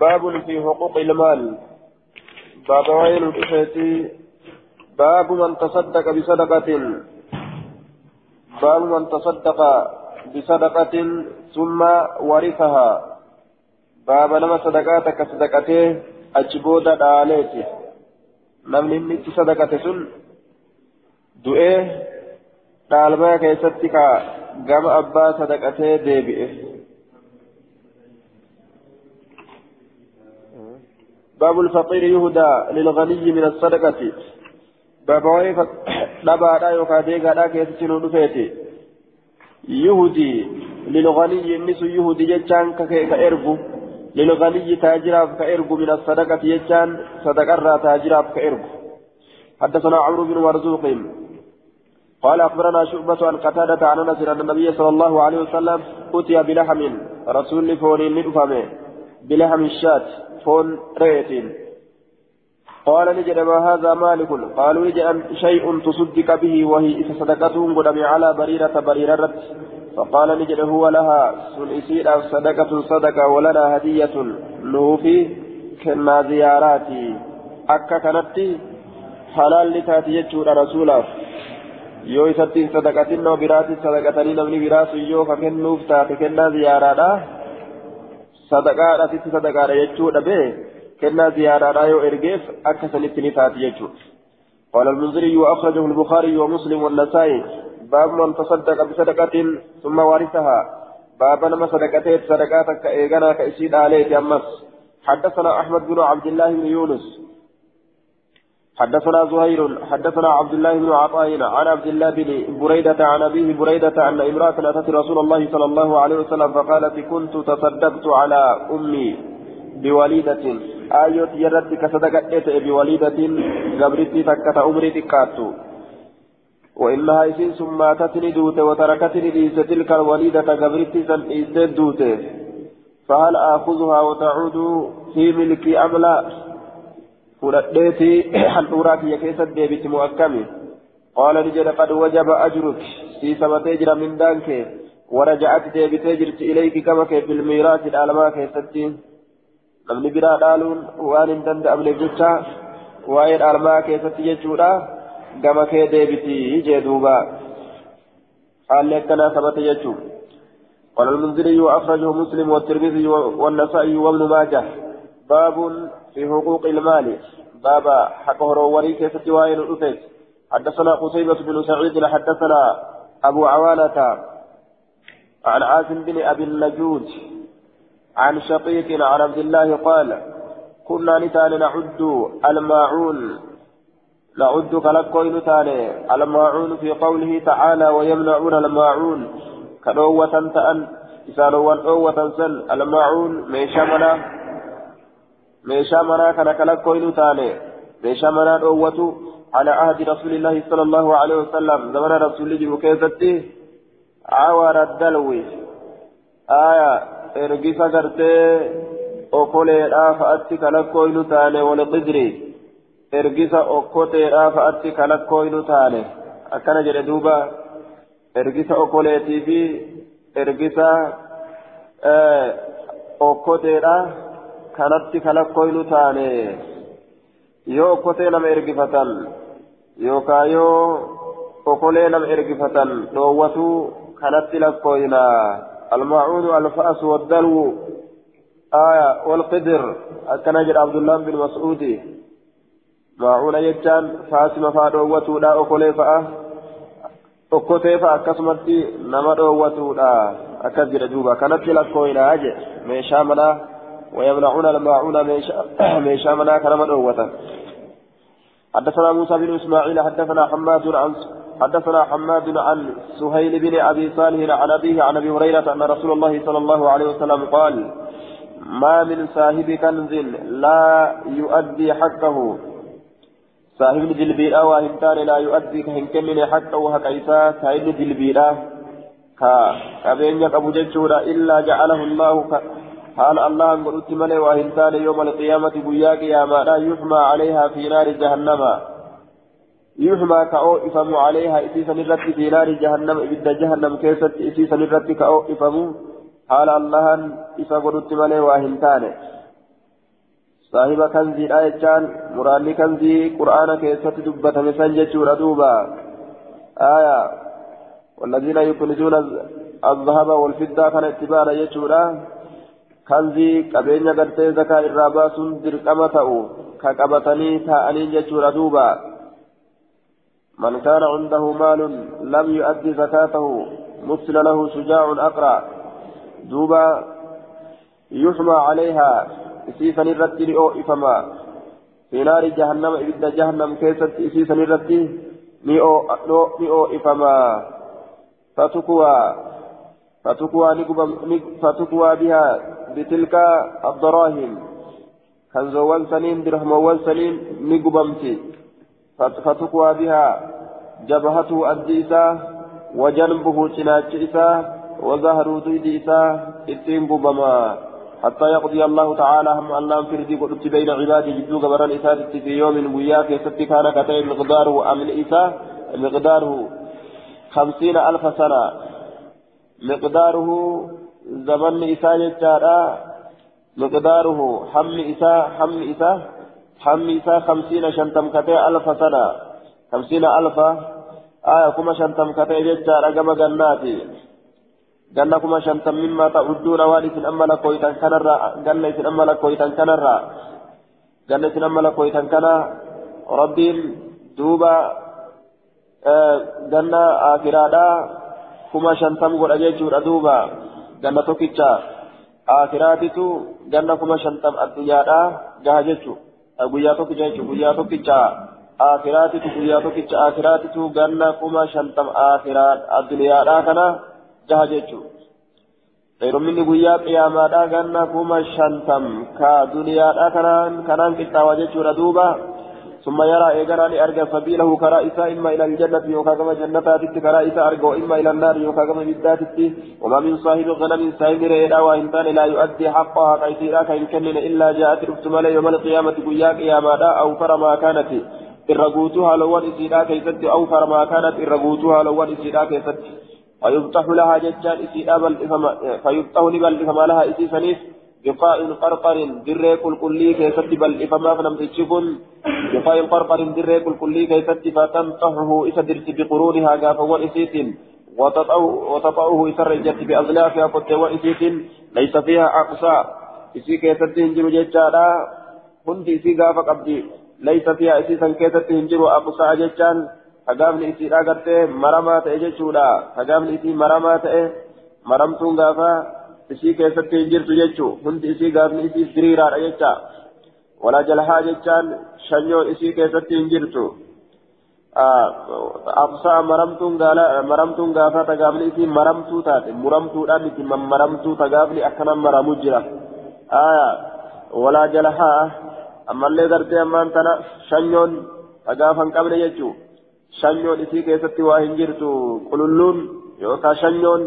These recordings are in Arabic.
باب في حقوق المال. باب وين الأشيتي باب من تصدق بصدقة. باب من تصدق بصدقة ثم ورثها. باب لما صدقاتك صدقته أجبود داليتي نمني نتي صدقة سن. دؤيه دالما كيستك. قام أبا صدقته ديبئه. باب الفقير يهدى للغني من الصدقة. باب ويف نبا يوكا ديغا دا كيسينو يهدي للغني النس يهدي جتان كأرجو للغني تاجراف كأرجو من الصدقة جتان صدقة تاجراف كأرجو حدثنا عمرو بن مرزوق. قال أخبرنا شعبة عن قتادة عن أنس أن النبي صلى الله عليه وسلم أتي بلحم. رسول فون ندفمه بلحم الشاة. فون ريتين. قال نجد ما هذا مالك. قالوا نجد شيء تصدق به وهي إذا صدقته قدم على بريرة بريرة فقال نجد هو لها. سنسير صدقة صدقة ولنا هدية. نوفي كنا زياراتي. أكا كانت حلال لتاتي يجور رسوله yoo isatti hin sadaqatin nama biraatti sadaqatanii namni biraa sun yoo ka kennuuf taate kennaa ziyaaraadha sadaqaadha sitti sadaqaadha jechuudha bee kennaa ziyaaraadha yoo ergeef akka sanitti ni taati jechuudha. قال المنذري وأخرجه البخاري ومسلم والنسائي باب من تصدق بصدقة ثم ورثها باب لما صدقتين صدقاتك إيغانا كإسيد عليه أمس حدثنا أحمد بن عبد الله بن يونس حدثنا زهير حدثنا عبد الله بن عطاء عن عبد الله بن بريدة عن أبيه بريدة أن امرأة أتت رسول الله صلى الله عليه وسلم فقالت كنت تصدقت على أمي بوليدة. آية يرد كصدقت بوليدة قبرتي تكت أمري تكاتو. وإنها إسين ثم ماتتني دوته وتركتني ليس تلك الوليدة قبرتي سن دوته فهل آخذها وتعود في ملكي أم لا؟ فلديتي حنطورا كي كيست ديبت مؤكمي قال نجد قد وجب أجرك في سمتي جرى من دانك ورجعت ديبتي جرت إليك كما في الميراث الألما كيستين namni biraa dhaaluun waan hin danda'amne jecha waa'ee dhaalmaa keessatti jechuudha. Gama kee deebitii jee duuba. Haalli akkanaa sabate jechuun قال المنذري وأخرجه مسلم والترمذي والنسائي وابن ماجه باب في حقوق المال. بابا حق هروري كيف تواين الأفت حدثنا قصيبة بن سعيد حدثنا أبو عوانة عن عاصم بن أبي النجود عن شقيق عن عبد الله قال كنا نتان نعد الماعون. نعد كلكوين تاني الماعون في قوله تعالى ويمنعون الماعون. كنوة تأن إسانوان أوة سن الماعون ميشامنا ميشامنا كان كلكوين تاني ميشامنا أوة على عهد رسول الله صلى الله عليه وسلم زمن رسول الله مكيفتي عوار الدلوي آية ergisa gartee okoleedhaa fa'atti kalakkooynu taane walqidri ergisa okkoteedhaa fa'atti kalakkooynu taane akkana jedhe duuba ergisa okoleetii fi ergisa okkoteedhaa kanatti kalakkooynu taane yoo okkotee nama ergifatan yookaan yoo okolee nama ergifatan dhoowwatu kanatti lakkooynaa. الماعون الفأس والدلو آية والقدر أكن أجر عبد الله بن مسعود ماعون يجان فاس مفادو وتودا أكولي فأه أكوتي فأكسمت نما وتودا أكجر جوبا كانت لك كوينا أجي ميشا منا ويمنعون الماعون ميشا منا كنما دوتا حدثنا موسى بن إسماعيل حدثنا حماد عن حدثنا حماد عن سهيل بن أبي صالح عن أبيه عن أبي هريرة أن رسول الله صلى الله عليه وسلم قال ما من صاحب كنز لا يؤدي حقه. صاحب جلبيرا وهمتان لا يؤدي كهنكمن حقه حق عيسى صاحب جلبيرا كابين ابو ججورا إلا جعله الله حال الله قلت ملي وهمتان يوم القيامة بياك يا ما لا يحمى عليها في نار جهنم. يحمى كأو إفم عليها إسيسا نرد في نار جهنم إبدا جهنم كيست إسيسا نرد كأو إفم. حال الله إفا قدت ملي واهنتان صاحب كنزي آية مراني كنزي قرآن كيسة دبة مثل جتشور دوبا آية والذين يكنزون الذهب والفضة كان اتباعا جتشورا كنزي كبين قرتي زكاة الراباس درقمة كقبتني تاءني جتشور دوبا من كان عنده مال لم يؤدي زكاته مثل له شجاع أقرأ دوبا يحمى عليها إسيسا الرتي لأو إفما في نار جهنم إبدا جهنم كيست إسيسا الرتي نئو إفما فتكوى فتكوى فتكوى بها بتلك الدراهم. كنزوان سنين درهموان سنين نقبمتي فتكوى بها. جبهته الديسة وجنبه تناج إسا وظهره ديد إسا إتين بما حتى يقضي الله تعالى هم الله فردي قلت بين عباده جدو قبران إسادة في يوم وياك. يستي كان كتير مقداره أمن إسا مقداره خمسين ألف سنة. مقداره زمن إسا يجارا مقداره حم إسا حم إسا حم إسا خمسين شنتم كتير ألف سنة خمسين ألف آية كما شنتم كتير يجارا كما جناتي shantam mimmaa ta'udduuna waan isin amma lakkooytan kanarraa ganna isin amma lakkooytan kanarraa ganna isin amma lakkooytan kana rabbiin duuba ganna akiraadhaa kuma shantam godha jechuudha duuba ganna tokkicha akiraatitu ganna kuma shantam addunyaadhaa gaha jechuudha guyyaa tokkicha jechuudha guyyaa tokkicha akiraatitu guyyaa tokkicha akiraatitu ganna kuma shantam akiraa addunyaadhaa kana. jaha jechuudha. Dheerumminni guyyaa qiyaamaadhaa ganna kuma shantam ka duniyaadhaa kanaan kanaan qixxaawa jechuudha duuba. ثم يرى إيجانا لأرجى سبيله إساء إما إلى الجنة يوكاكما جنة تتي كرا إساء أرجى وإما إلى النار يوكاكما بالذات وما من صاحب غنم سائل ريدا وإنسان لا يؤدي حقها كيسيرا كإن كنن إلا جاءت رفتم يوم القيامة قيا قياما أو فرما ما كانت إرغوتها لوان إسيرا كيست أو فرما ما كانت إرغوتها لوان إسيرا كيست فيفتح لها ججان إسيئا بل فيفتح لبل إفما لها إسي سنيف بقاء قرقر دري كل كلي كيست بل إفما فلم تشكن بقاء قرقر دري كل كلي كيست فتنطحه إسا درت بقرونها قاف وإسيت وتطعه إسر الجت بأظلافها قد وإسيت ليس فيها أقصى. إسي كيست هنجر ججالا هندي إسي قاف قبدي ليس فيها إسي سن كيست هنجر أقصى hagaafni isiidha gartee maramaa ta'e jechuudha hagaafni isii maramaa ta'e maramtuun gaafa isii keessatti hin jirtu jechuu hundi isii gaafni isii diriiraadha jecha walaa jalhaa jechaan shanyoon isii keessatti hin jirtu absaa maramtuun gaala maramtuun gaafa tagaafni isii maramtuu taate muramtuudhaan itti mammaramtuu tagaafni akkana maramu jira walaa jalhaa ammallee gartee ammaan tana shanyoon tagaafa hin qabne jechuu shanyoon isii keessatti waa hin jirtu qululluun yookaan shanyoon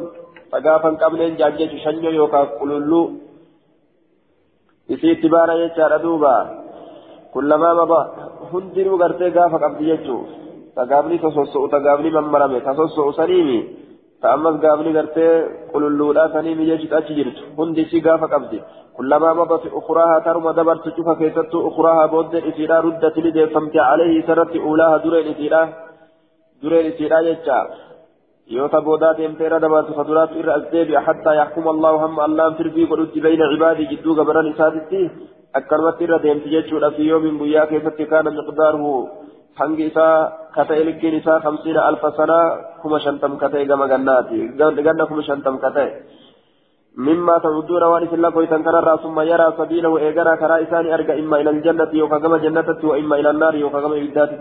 jaajjechu shanyoo yookaan qululluu isii itti baana jechaadha duuba kullamaa maba hundinuu gartee gaafa qabdi jechuu sagaafni sososo'u sagaafni mammarame ka soso'u saniimi ta ammas gaafni gartee qululluudhaa saniimi jechuudha achi jirtu hundi isii gaafa qabdi كلما مضت أخراها ترمى دبرت شوف كيست أخراها بود إسيرا ردت لدي فمت عليه سرت أولاها درين إسيرا jecha yoo ta boodaa deemtee irra dabartu ka duraatu irra as deebi'a hattaa yaxkuma allahu hamma allaan firdii godhutti bayna cibaadii jidduu gabaran isaatitti akkanumatti irra deemti jechuudha fi yoomin guyyaa keessatti kaana miqdaaruhu hangi isaa kata'e likkiin isaa hamsiina alfa sanaa kuma shantam kata'e gama gannaati ganna kuma shantam kata'e مما تعدون وان سلا كويتن كان ثم يرى سبيله ايغنا كرا إساني أرجع إما إلى الجنة يوكا جنة وإما إلى النار يوكا إبدات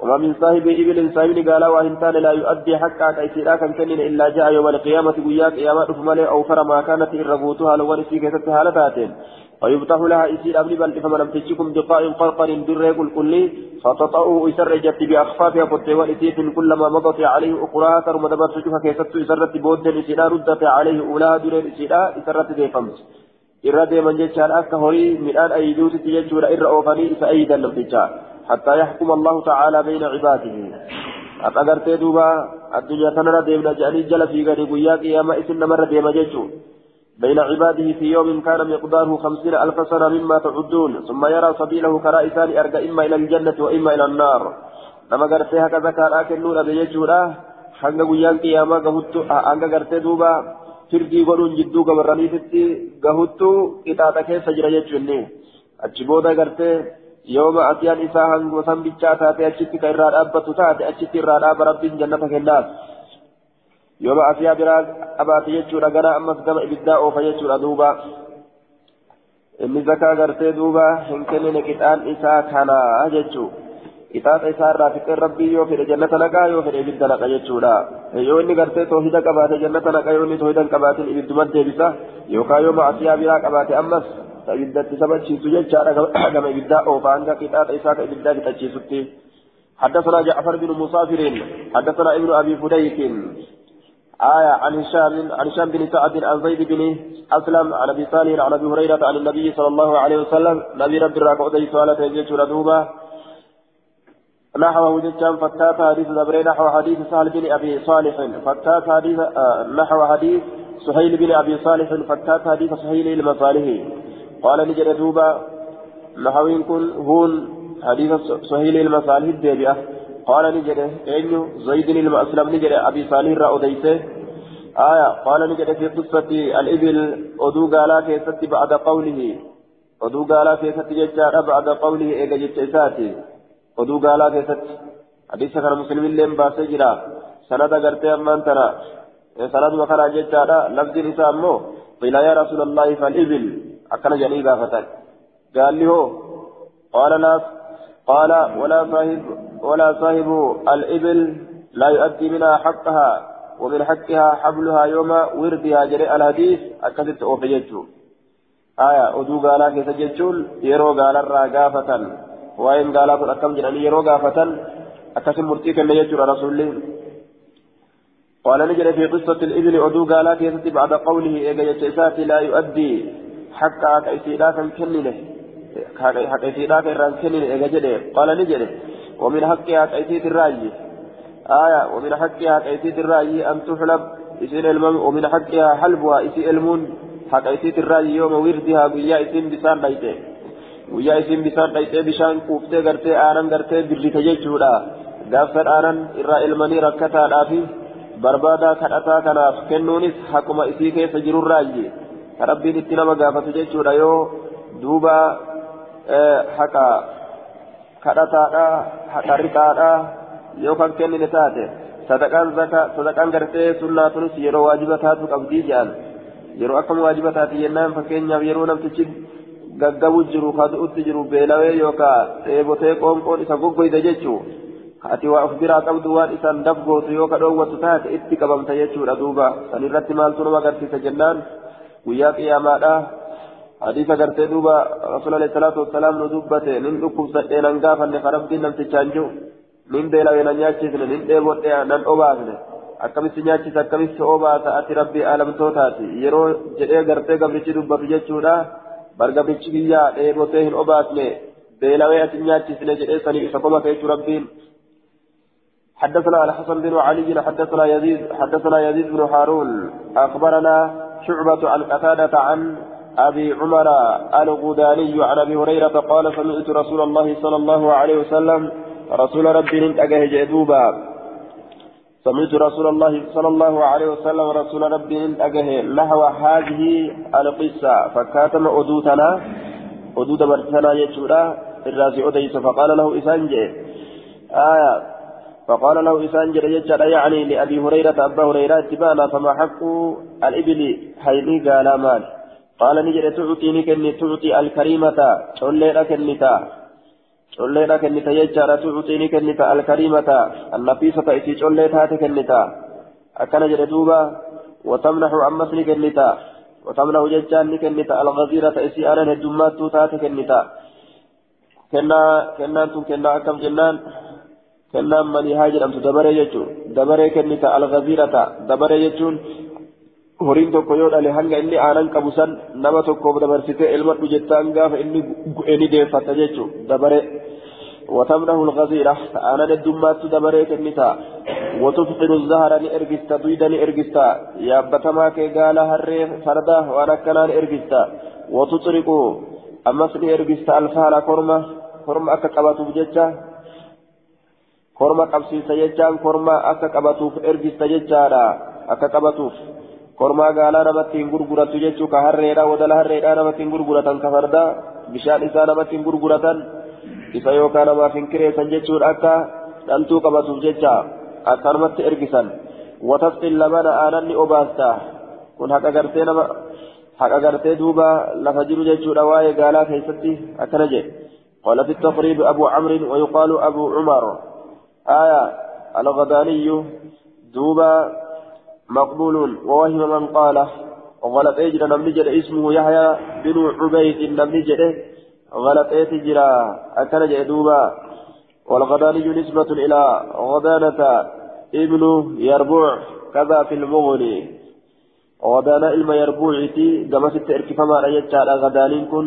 وما من صاحب إبل صاحب قال وإنسان لا يؤدي حقا كيسيرا كان كنين إلا جاء يوم القيامة قياك قيامة فمالي أو فرما كانت إرغوتها لو ورسي كيست هالتاتين ويفتح لها إسير أبلي بل فما لم تجكم بقاء قرقر دريق الكلي فتطأه إسرجت بأخفافها قد وإسيت كلما مضت عليه أخراها ترم دبر تشوفها كيست إسرت بود إسيرا ردت عليه أولاها دريق إسيرا إسرت ديفمس irra deeman jechaan akka horii midhaan ayiduutitti jechuudha irra oofanii isa ayidan namticha حتى يحكم الله تعالى بين عباده. أتقرت دوبا الدنيا تنرى ديمنا جاني جل في غني قيا قياما إسن مرة ديما بين عباده في يوم كان مقداره خمسين ألف سنة مما تعدون ثم يرى سبيله كرائسان أرجع إما إلى الجنة وإما إلى النار نما قرتي هكذا كان آكل نور بيجورا hanga guyyaan qiyaamaa gahuttu hanga gartee duuba firdii godhuun jidduu gabarraniititti gahuttu qixaaxa keessa jira jechuunni achi booda gartee hangosan bichaa taate achitti ka irraa dhaabbatu taate achitti irraa dhaaba rabbiin jannata kennaaf yooma asiyaa biraa qabaate jechuudha gara ammas gama ibiddaa oofa jechuudha duuba inni zakaa gartee duuba hin kennine qixaan isaa kana jechuu qixaaxa isaa irraa fixeen rabbii yoo fedhe jannata naqaa yoo fedhe ibidda naqa jechuudha yoo inni gartee toohida qabaate jannata naqa yoo inni toohida hin qabaatin ibidduma deebisa yookaan yoo maasiyaa biraa qabaate ammas ibiddatti sabachiisu jechaadha gama ibiddaa oofa hanga qixaaxa isaa ka ibiddaa fixachiisutti حدثنا جعفر بن مسافر حدثنا ابن ابي فديك آية عن هشام عن هشام بن سعد عن زيد بن أسلم عن أبي صالح عن أبي هريرة عن النبي صلى الله عليه وسلم نبي رب الراكع ودي سؤالة يجيش ردوبة نحو جتان فتات حديث دبري نحو حديث سهل بن أبي صالح فتات حديث آه نحو حديث سهيل بن أبي صالح فتات حديث سهيل المصالح قال نجد دوبة نحوين كن هون حديث سهيل المصالح الدبيئة قال نجد أنه زيد المأسلم نجد أبي صالح رأوديسه آية قال نجد في قصة الإبل أدو قالا كيست بعد قوله. أدو قالا كيست ججار بعد قوله إيجا جتساتي oduu gaalaa keessatti hadiisa kana musliimillee baasee jira sanada gartee ammaan tana sanaduma kanaa jechaadha lafdiin isaa ammoo qila yaa rasuulallahi akkana jedhanii gaafatan gaalli hoo qaala laaf qaala walaa saahib walaa saahibu al'ibil laa yu'addii minhaa haqqahaa ومن حقها حبلها يوم وردها جري الحديث أكدت أوفي جتشو آية أدو قالا كيس جتشول يرو قالا راقافة waa'een gaalaa kun akkam jedhanii yeroo gaafatan akkasin murtii kenne jechuudha rasuulli قال نجد في قصة الإبل عدو قالا كيست بعد قوله إيجا يتساتي لا يؤدي حقا كيسيدا كان كننه حق كيسيدا كان كننه إيجا جده قال نجد ومن حقها كيسيت الراجي آية ومن حقها كيسيت الراجي أن تحلب إسين المم ومن حقها حلبها إسي المون حق كيسيت الراجي يوم وردها بيا إسين بسان بيته guyyaa isiin bisaan dhayxee bishaan kuuftee gartee aanan gartee birrite jechuudha gaafsan aanan irraa ilmanii rakkataadhaa fi barbaadaa kadhataa kanaaf kennuunis haquma isii keessa jirurraayi ka rabbiin itti nama gaafatu jechuudha yoo duuba haqa kadhataadha haqa rixaadha yoo kan kennine taate sadaqaan zaka sadaqaan gartee sunnaa tunis yeroo waajiba taatu qabdii jedhan yeroo akkam waajiba taati jennaan fakkeenyaaf yeroo namtichi gaggabu jiru kadu'utti jiru beelawee yookaan dheebotee qoonqoon isa goggoyda jechuu ati waa of biraa qabdu waan isaan dafgootu yoo ka dhoowwatu taate itti qabamta jechuudha duuba san irratti maaltu nama agarsiisa jennaan qiyaamaadha hadiisa gartee duuba rasuul alayhi salaatu wassalaam nu dubbate nin dhukkubsadhee nan gaafanne ka rabbiin namtichaan jiru nin beelawee nan nyaachisne nin dheebodhee nan obaasne akkamitti nyaachisa akkamitti obaasa ati rabbii aalamtootaati yeroo jedhee gartee gabrichi dubbatu jechuudha. bargabrichi biyyaa dheebotee hin obaasne beelawee asin nyaachisne jedhee sanii isa koma keechu rabbiin حدثنا الحسن بن علي حدثنا يزيد حدثنا يزيد بن هارون اخبرنا شعبة عن قتادة عن أبي عمر الغداني عن أبي هريرة قال سمعت رسول الله صلى الله عليه وسلم رسول ربي انتقه جدوبا. سمعت رسول الله صلى الله عليه وسلم رسول ربي أجه نحو هذه القصة. فكاتم أدوتنا أدوت برتنا يجورا الرازي أديس فقال له إسانجي. آية. فقال له إسانجي يجرا يعني لأبي هريرة أبا هريرة تبانا فما حق الإبل حيني قال مال قال نجد تعطيني كني تعطي الكريمة تولي لك النتا colleedha kennita jechaadha tucuxiini kennita alkariimata annafiisata isii collee taate kennita akkana jedhe duuba watamnaxu ammas ni kennita watamnaxu jechaan ni kennita algaziirata isii aanan heddummaattuu taate kennita kennaa kennaan tun akkam jennaan kennaan manii haa jedhamtu dabaree jechuun dabaree kennita algaziirata dabaree jechuun horiin tokko yoo dhale hanga inni aanan qabu san nama tokkoof dabarsitee ilmadhu jettaan gaafa inni gu'eni deeffata jechuun dabare watamnahu lgaziira aanan heddummaattu dabaree kennita وتفقد الزهر لإرجستا دويدا لإرجستا يا بتما كي قال هري فردا وأنا كنان إرجستا وتطرق أمس لإرجستا الفهل كرمة كرمة أكا قباتو كرمة قبسيسا ججان كرمة أكا قباتو إرجستا ججارا أكا قباتوف kormaa gaalaa namatti hin gurguratu jechuu ka harreedha wadala harreedha namatti hin gurguratan ka farda bishaan isaa namatti hin gurguratan isa yookaan namaaf hin kireessan jechuudha akka dhaltuu qabatuuf jecha akkanumatti ergisan watasqin lamana aananni obaasta kun haqa gartee nama haqa gartee duuba lafa jiru jechuudha waa'ee gaalaa keessatti akkana jedhe قال في التقريب أبو عمرو ويقال أبو عمر آية الغداني دوبا مقبول ووهم من قال غلط اجر نمني جد اسمه يحيى بن عبيد نمني جد غلط اجرا أكن جدوبا والغداني نسبة إلى غدانة ابن يربوع كذا في المغني غدانة إلما يربوع تي كما ست اركفما رجت على غدانين كن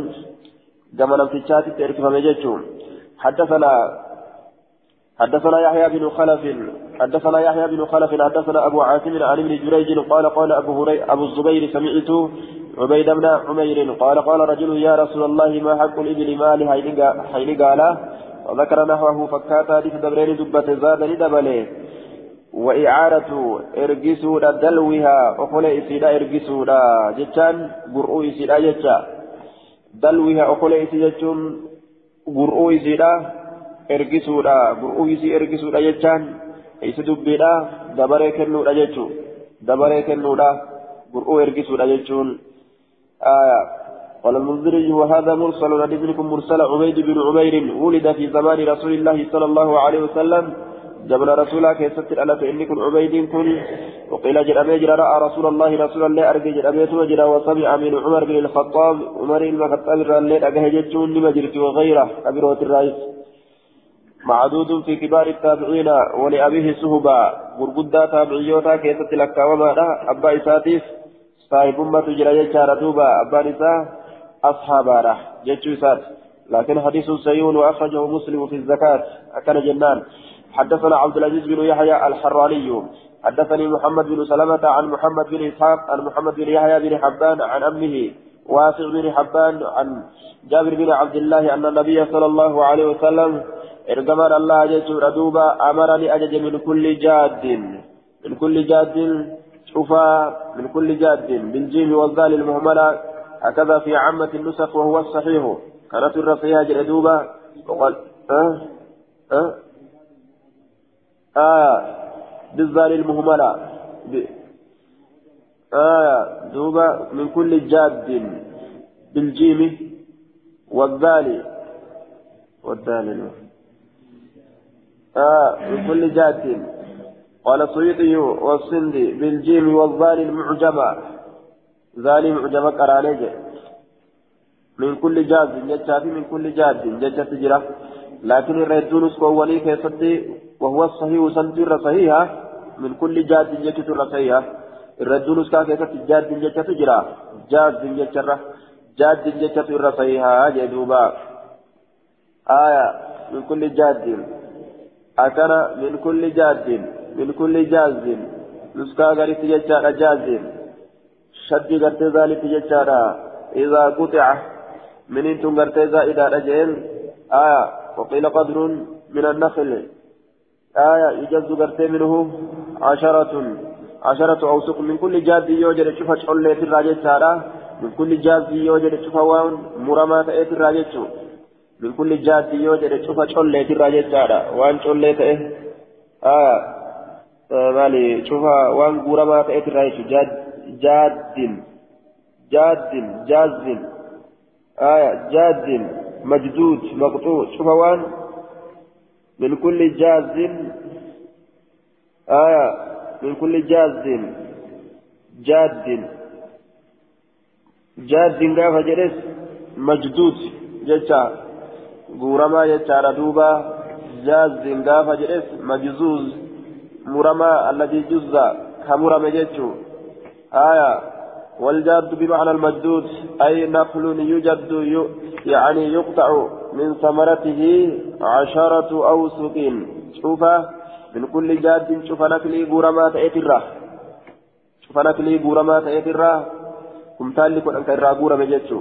كما نمتشات اركفما جتشون حدثنا حدثنا يحيى بن خلف حدثنا يحيى بن خلف حدثنا أبو عاصم عن ابن جريج قال قال أبو هريرة أبو الزبير سمعت عبيد بن عمير قال قال رجل يا رسول الله ما حق الإبل مالي حين قال وذكر نحوه فكاتا حديث دبرين دبة زاد لدبله. وإعارة إرجسودا دلوها أقول إسيدا إرجسودا جتان قرؤوا إسيدا جتا. دلوها أقول إسيدا جتون قرؤوا إسيدا إسي إرجسودا جتان إسي دبيدا دبري كنودا جتو دبري كنودا قرؤوا إرجسودا جتون آية قال المنذري وهذا مرسل ندبنكم مرسل عبيد بن عمير ولد في زمان رسول الله صلى الله عليه وسلم جبل رسولا كيست الألف إني كن عبيد كن وقيل جرأمي جرى رأى رسول الله رسول الله أرجي جرأمي وجرى وسمع من عمر بن الخطاب عمر بن الخطاب الرالين أجهجتون لما جرت وغيره أبروة الرئيس معدود في كبار التابعين ولأبيه سهبا غرقدا تابعيوتا كيست لك وما أبا إساتيف صاحب أمة جرى يجار دوبا أبا نساء أصحابا جتشو إسات. لكن حديث سيون وأخرجه مسلم في الزكاة أكن جنان. حدثنا عبد العزيز بن يحيى الحراني. حدثني محمد بن سلمة عن محمد بن إسحاق عن محمد بن يحيى بن حبان عن أمه واسع بن حبان عن جابر بن عبد الله أن النبي صلى الله عليه وسلم إرجمان الله جل ردوبا أمرني أجج من كل جاد من كل جاد شوفا من كل جاد بالجيم والذال المهملة هكذا في عامة النسخ وهو الصحيح كانت الرصيحة جلدوبا وقال أه أه آه بالذال المهملة ب... آه دوبا من كل جاد بالجيم والذال والذال آه من كل جاد قال السيوطي والسندي بالجيم والذال المعجمة ذال معجمة قرانيجه من كل جاد جتشافي من كل جاد جتشات جرا. لكن الردون سكوولي كيستي وهو الصحيح سنتر صحيحة. من كل جاد جتشت صحيحة. الردون سكا كيست جاد جتشت جرا. جاد جتشرة. جاد جتشت صحيحة جدوبا. آية من كل جاد. أكنا من كل جاد من كل جاز نسكا غريت جتشارة جاز شد غرت ذلك جتشارة إذا قطع من أنتم غرت إذا رجعين آية وقيل قدر من النخل. آية يجز غرت منه عشرة. عشرة أوسق من كل جاد يوجد شوف شعلة الراجل من كل جاد يوجد شوف وان مرمى تأتي الراجل من كل جاد يوجد شوف شعلة الراجل سارة وان شعلة آية مالي. شوف وان مرمى تأتي الراجل جاد جاد جاد جاز آية جاد مجدود. مقطوع. شوف وان. من كل جاز آية من كل جاز جتا غورما جتا ردوبا جاز قاف جلس مجزوز مرما الذي جز كمرم جتشو آية والجاد بمعنى المجدود أي نخل يجد يعني يقطع من ثمرته عشرة أوسق شوف من كل جاد شوف نكلي غورما تأتيرا شوف نكلي غورما تأتيرا كمتال لكن أنك إرا غورما جتشو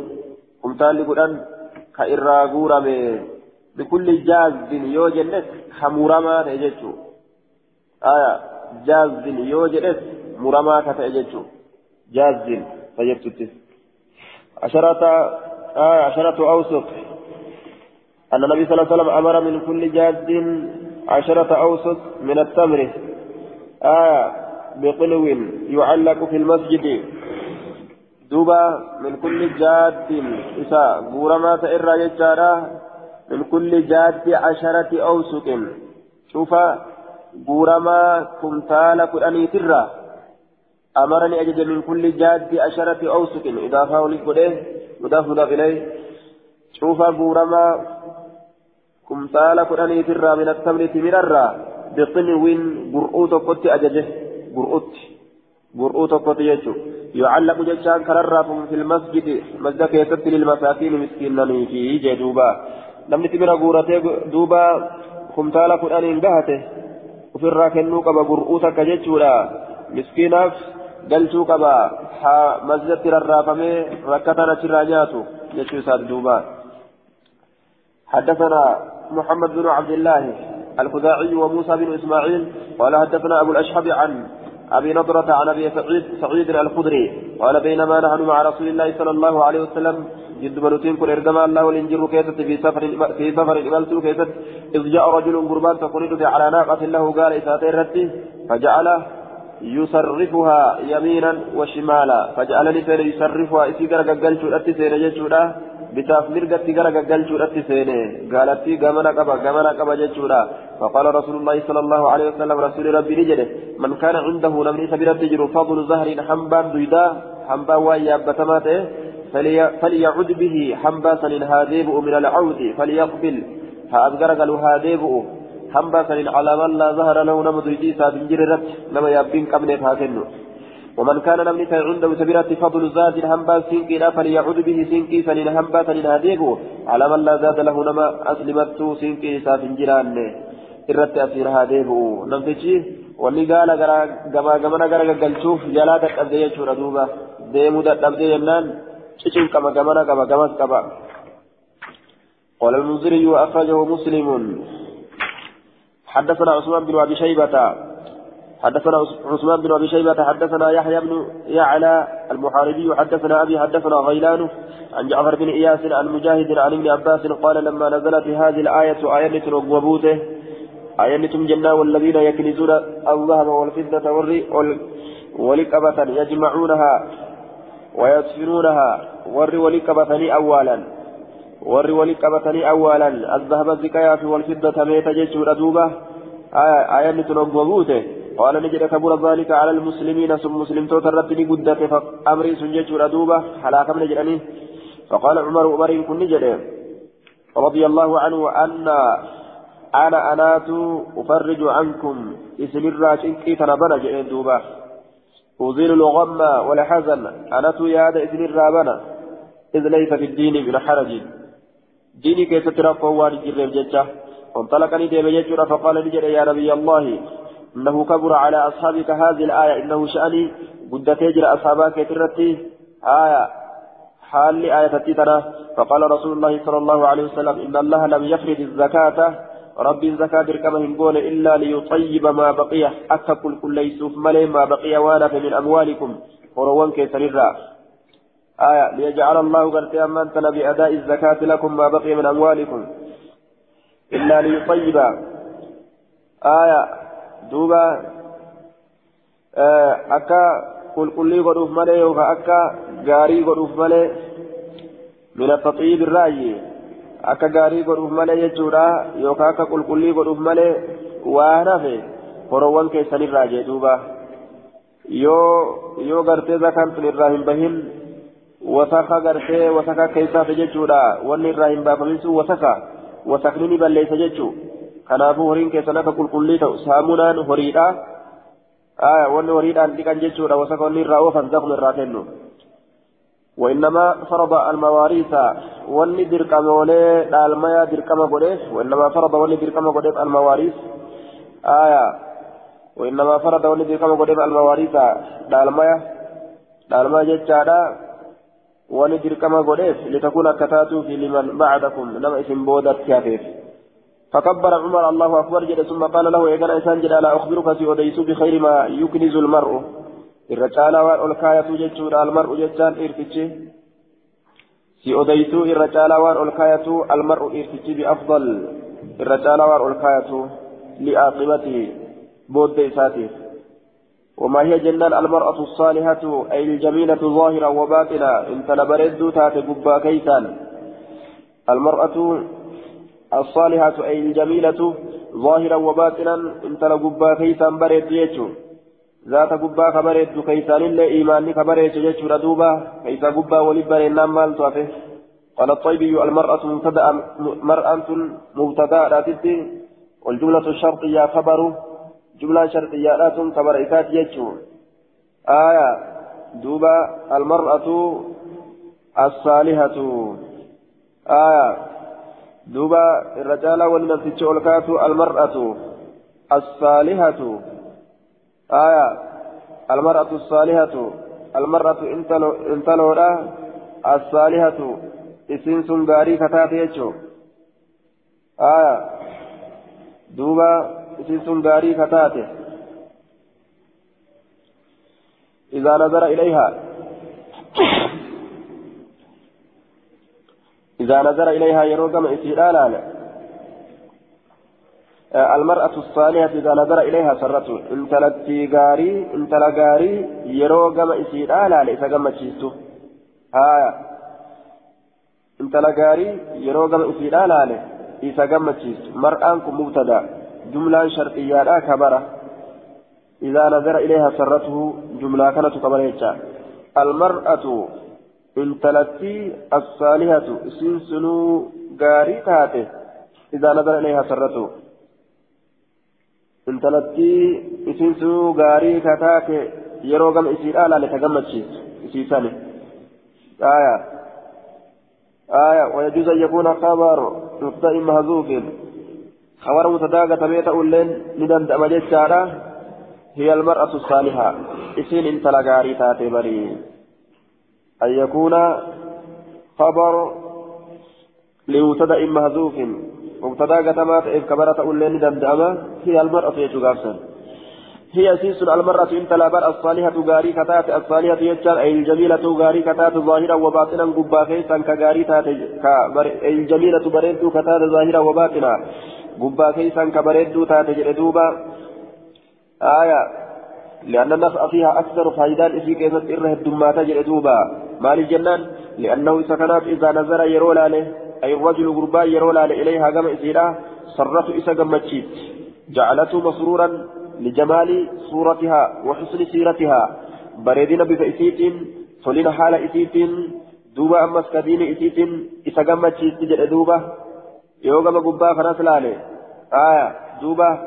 كمتال لكن أنك إرا غورما بكل جاد يو جنت خمورما تأجتشو آية جاد يو جنت مرما كتأجتشو جاد فجبتتس عشرة آه عشرة أوسق أن النبي صلى الله عليه وسلم أمر من كل جاد عشرة أوسط من التمر آية بقلو يعلق في المسجد دوبا من كل جاد إساء بورما تئر يجارا من كل جاد عشرة أوسق شوف بورما كمتال قرآني ترى أمرني أجد من كل جاد عشرة أوسق فاولي قده مضاف مضاف إليه شوف بورما كمثال قراني ترى من التمر تمررا بطنوين برؤوت قط أججه برؤوت برؤوت قط يجو يعلق جشان كررا في المسجد مسجد كيست للمساكين مسكينا في جدوبا لم تمر غورته دوبا كمثال قراني انقهته وفي الراكنو قبا برؤوتك ججولا مسكيناف galchuu qaba. Haa masjidatti rarraafamee rakkatan achirraa nyaatu jechuu حدثنا محمد بن عبد الله الخزاعي وموسى بن اسماعيل قال حدثنا ابو الاشهب عن أبي نضرة عن أبي سعيد سعيد الخدري قال بينما نحن مع رسول الله صلى الله عليه وسلم جد بنوتين كن ارجما الله والانجر كيست في سفر في سفر املت كيست إذ جاء رجل قربان تقول على ناقة له؟ قال اساتي فجعل يصرفها يمينا وشمالا. فجعلني سير يصرفها. إسي غرغل شو سير جچودا bitaaf mirgatti gara gaggalchuudhatti seene gaalattii gamana qaba gamana qaba jechuudha فقال رسول الله صلى الله عليه وسلم رسول ربي نجده من كان عنده نمني سبيرت جرو فضل زهر حنبان دويدا حنبان ويا بتماته فليعد به حنبا سنين هاديبؤ من العود فليقبل. هأذكر قالوا حنبا سنين على من لا ظهر له نمد دويدي سابنجر رت نما يابين قبل فاتنه ومن كان نمني عنده سبيرة فضل زاد هنبا سينكي لا فليعود به سينكي سنين هنبا سنين هديكو على من لا زاد له نما أسلمت سافن جيران irratti asiir haa deebi'u. Namtichi wanni gaala gamaa gamana gara gaggalchuuf jalaa dadhabde jechuudha duuba. Deemuu dadhabde jennaan cicin qaba gamana qaba gamas qaba. قال المنذري أخرجه مسلم حدثنا عثمان بن أبي شيبة حدثنا عثمان بن أبي شيبة حدثنا يحيى بن يعلى المحاربي حدثنا أبي حدثنا غيلان عن جعفر بن إياس عن مجاهد عن ابن عباس قال لما نزلت هذه الآية آية وبوته آية جنة والذين يكنزون الذهب والفضة ولقبة يجمعونها ويدفنونها ور ولقبة أولا. ور ولقبة أولا الذهب الزكاية والفضة ميت جيش دوبة آية آية وبوته قال نجد كبر ذلك على المسلمين ثم مسلم توترت قدت فأمري سنجج ردوبة حلاك من جراني فقال عمر عمر كن نجد رضي الله عنه أن أنا أنات أفرج عنكم اسم الراشنكي تنبنا جئين دوبة أزيل الغم والحزن أنات ياد اسم الرابنا إذ ليس في الدين من حرج ديني كيف ترفع والد جرم ججة وانطلقني ديب ججة فقال نجد يا نبي الله إنه كبر على أصحابك هذه الآية إنه شأني قد تجر أصحابك ترتي آية حال آية تتنا فقال رسول الله صلى الله عليه وسلم إن الله لم يفرض الزكاة رب الزكاة كما هنقول إلا ليطيب ما بقي أكل كل يسوف ملي ما بقي وأنا من أموالكم وروان كيسر آية ليجعل الله قرت أمانتنا بأداء الزكاة لكم ما بقي من أموالكم إلا ليطيب آية duuba akka qulqullii godhuuf malee yookaan akka gaarii godhuuf malee min afaxiib irraayi akka gaarii godhuuf malee jechuudha yookaan akka qulqullii godhuuf malee waan hafe horoowwan keessanirraa jee duuba yoo yoo gartee zakaan sun irraa hin bahin wasaka gartee wasaka keessaaf jechuudha wanni irraa hin baafamin sun wasaka wasakni ni balleessa jechuudha. kanaafuu horiin keessan akka qulqullii ta'u saamunaan horiidha wanni horiidhaan dhiqan jechuudha wasaka wanni irraa oofan zakuma irraa kennu وإنما فرض المواريث واللي درقم ولي دالمايا درقم قديس وإنما فرض واللي درقم قديس المواريث آية وإنما فرض ولدي كما قدم المواريث دالمايا دالمايا جتشادا ولدي كما قدم لتكون كتاتو في لمن بعدكم لما اسم بودت كافيف فكبر عمر الله أكبر جل ثم قال له يا جل إنسان جل ألا أخبرك سيوديس بخير ما يكنز المرء الرجال والكاية جتشور المرء جتشان إرتشي سيوديس الرجال والكاية المرء إرتشي بأفضل الرجال والكاية لعاقبته بود إساته وما هي جنان المرأة الصالحة أي الجميلة ظاهرا وباطنا انت لبرد تات قبا كيسان. المرأة الصالحة أي الجميلة ظاهرا وباطنا انت لقبا كيسان برد يجو. ذات قبا كبرد كيسان إلا إيماني كبرد يجو ردوبا. كيسا قبا ولبر إنام مال توافه. قال الطيبي المرأة مبتدأ مرأة مبتدأ لا والجملة الشرطية خبر. جملة شرطية لا خبر إكات يجو آية دوبا المرأة الصالحة. آية دوبا الرجال والنفس الكات المرأة الصالحة. آية المرأة الصالحة. المرأة انتلو الصالحة. isiin sun gaarii kataate jechuun aya isiin sun gaarii kataate إذا نظر إليها إذا نظر إليها يروقم إسيرانا المرأة الصالحة إذا نظر إليها سرته انت لتي غاري انت لغاري يروقم إسيرانا ليس قم تشيستو آية intala gaarii yeroo gama isiidhaa laale isa gammachiistu. Mar'aan kun nazara ilayha sarratuhu jumlaa kanatu kabara jecha almar'atu intalattii assaalihatu isiin sunuu gaarii taate idaa nazara ilayha sarratuhu intalattii isiin sunuu gaarii kataate yeroo gama isiidhaa laale ta gammachiistu isiisani aayaa آية ويجوز أن يكون خبر مبتدأ محذوف خبر متداغة تبيت أولين ندم دمجت شارع هي المرأة الصالحة. إسين انت لغاري تاتي بري. أن يكون خبر لمبتدأ محذوف مبتداغة ما تئف كبرة أولين دمجت هي المرأة يجوغارسن هي سيس المرأة انت لا الصالحة غاري كتات الصالحة يجار أي الجميلة غاري كتات ظاهرا وباطنا قبا كيسا كغاري تات الجميلة بريد كتات ظاهرا وباطنا. قبا كيسا كبريد تات جردوبا آية لأن النفع فيها أكثر فائدان إسي كيسا إره الدمات جردوبا مال الجنان لأنه سكنات إذا نظر يرولا له أي الرجل قربا يرولا إليها كما إسيرا صرف إسا قمتشيت جعلته مسرورا لجمال صورتها وحسن سيرتها بريدين بفئسيت فلين حال إسيت دوبا أمس كدين إسيت إسقامة تجد دوبا يوغا مقبا خلاص لالي آية دوبا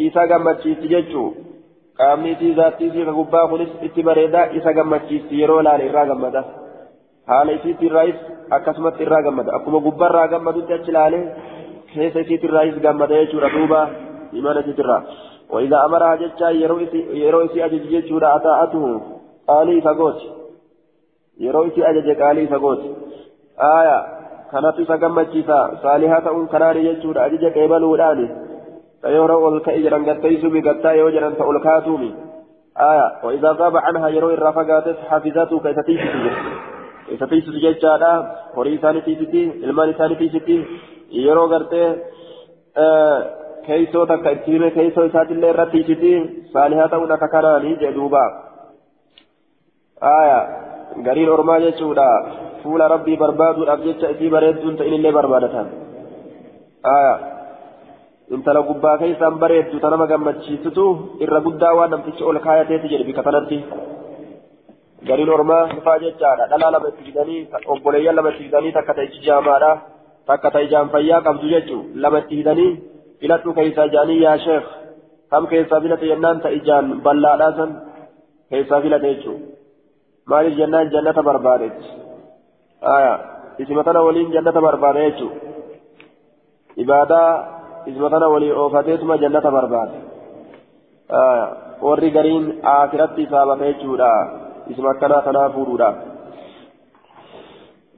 إسقامة تجدشو qaamni isii ka gubbaa kunis itti bareedaa isa gammachiisti yeroo laale irraa gammada haala isiitti irraayis akkasumatti irraa gammada akkuma gubbarraa gammadutti achi laale keessa isiitti irraayis gammada jechuudha duuba imana isiitti irraa وإذا أمرها جتشا يرويسي أجج جتشورا أطاعته قالي فقوت يرويسي أجج قالي فقوت آية كانت سقمتشيسا صالحة أم كناري جتشورا أجج قيبلو لاني فيورو الكئجرا قد تيسومي قد تايوجرا فألكاتومي آية وإذا غاب عنها يروي الرفقات تيسومي كيف تيسومي جتشا horii isaanii tiisiti ilmaan isaanii tiisiti yeroo gartee keeysoo takka itti hime keeysoo isaatillee irratti isiti saalihaa ta'uun akka kanaanii jedhuuba aya gariin ormaa jechuudha fuula rabbii barbaaduudhaaf jecha isii bareedduun ta'inillee barbaadatan aya intala gubbaa keeysaan bareeddu ta nama gammachiisutu irra guddaa waan namtichi ol kaayateeti jedhe bika kanatti gariin ormaa dhufaa jechaadha dhalaa lama itti fidanii obboleeyyan lama itti fidanii takka ta ichi jaamaadha takka ta ijaan fayyaa qabdu jechuu lama itti fidanii filadhu keessaa jaanii yaa sheekh kam keessaa filate jennaan ta ijaan bal'aadhaa san keessaa filate jechuu maaliif jennaan jannata barbaadetti isima tana walii oofateetuma jannata barbaade warri gariin akiratti saabata jechuudha isuma akkanaa kanaa fuudhuudha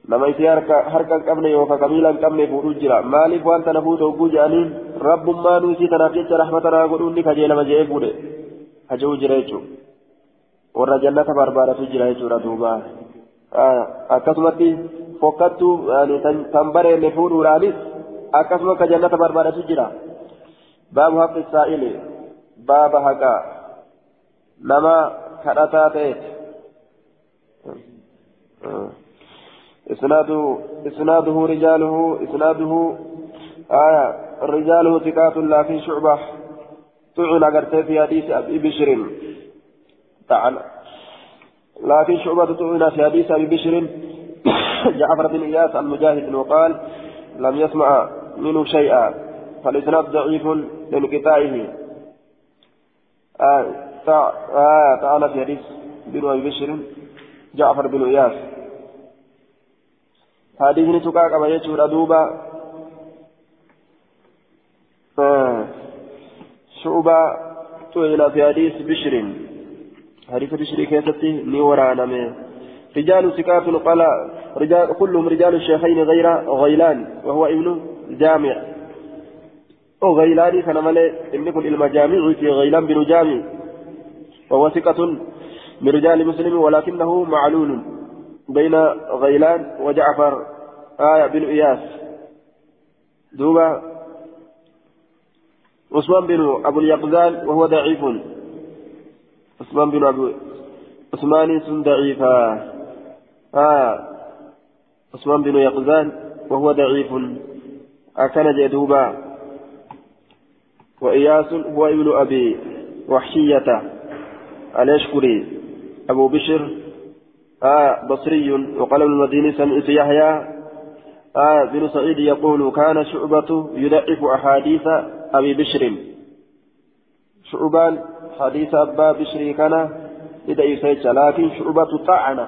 nama isii harka hin qabne yookaan qabiila hin qabne fuudhuu jira maaliif waan tana fuute hogguu jedhaniin rabbummaa nu isii tanaaf jecha rahmatanaa godhuun ni kajeelama je'ee fuudhe haja'uu jira jechuudha warra jannata barbaadatu jira jechuudha duuba akkasumatti fokkattuu tan bareenne fuudhuudhaanis akkasuma akka jannata barbaadatu jira baabu haqqi saa'ili baaba haqaa nama kadhataa ta'eet إسناده إسناده رجاله إسناده آية رجاله ثقات لكن شعبة طعن قرتي في حديث أبي بشر تعالى لكن شعبة طعن في حديث أبي بشر جعفر بن إياس المجاهد وقال لم يسمع منه شيئا فالإسناد ضعيف لانقطاعه. آه آه تعالى في حديث بن أبي بشر جعفر بن إياس. حديث نتوكا كما يجور أدوبا آه شعبة طويل في حديث بشر. حديث بشر كيستي نيورانا رجال سكات قال رجال كلهم رجال الشيخين غير غيلان وهو ابن جامع. أو غيلاني كان ملي إن كن المجامع في غيلان بن جامع. وهو ثقة من رجال مسلم ولكنه معلول بين غيلان وجعفر. آية بن إياس. دوبا عثمان بن أبو اليقظان وهو ضعيف. عثمان بن أبو عثمان سن ضعيفا آه. عثمان بن يقظان وهو ضعيف. أكن جدوبا. وإياس هو ابن أبي وحشية الأشكري. أبو بشر. آه بصري. وقال ابن المديني سمعت يحيى. آه بن سعيد يقول كان شعبة يضعف أحاديث أبي بشر. شعبان حديث أبا بشر كان يضعف لكن شعبة طعن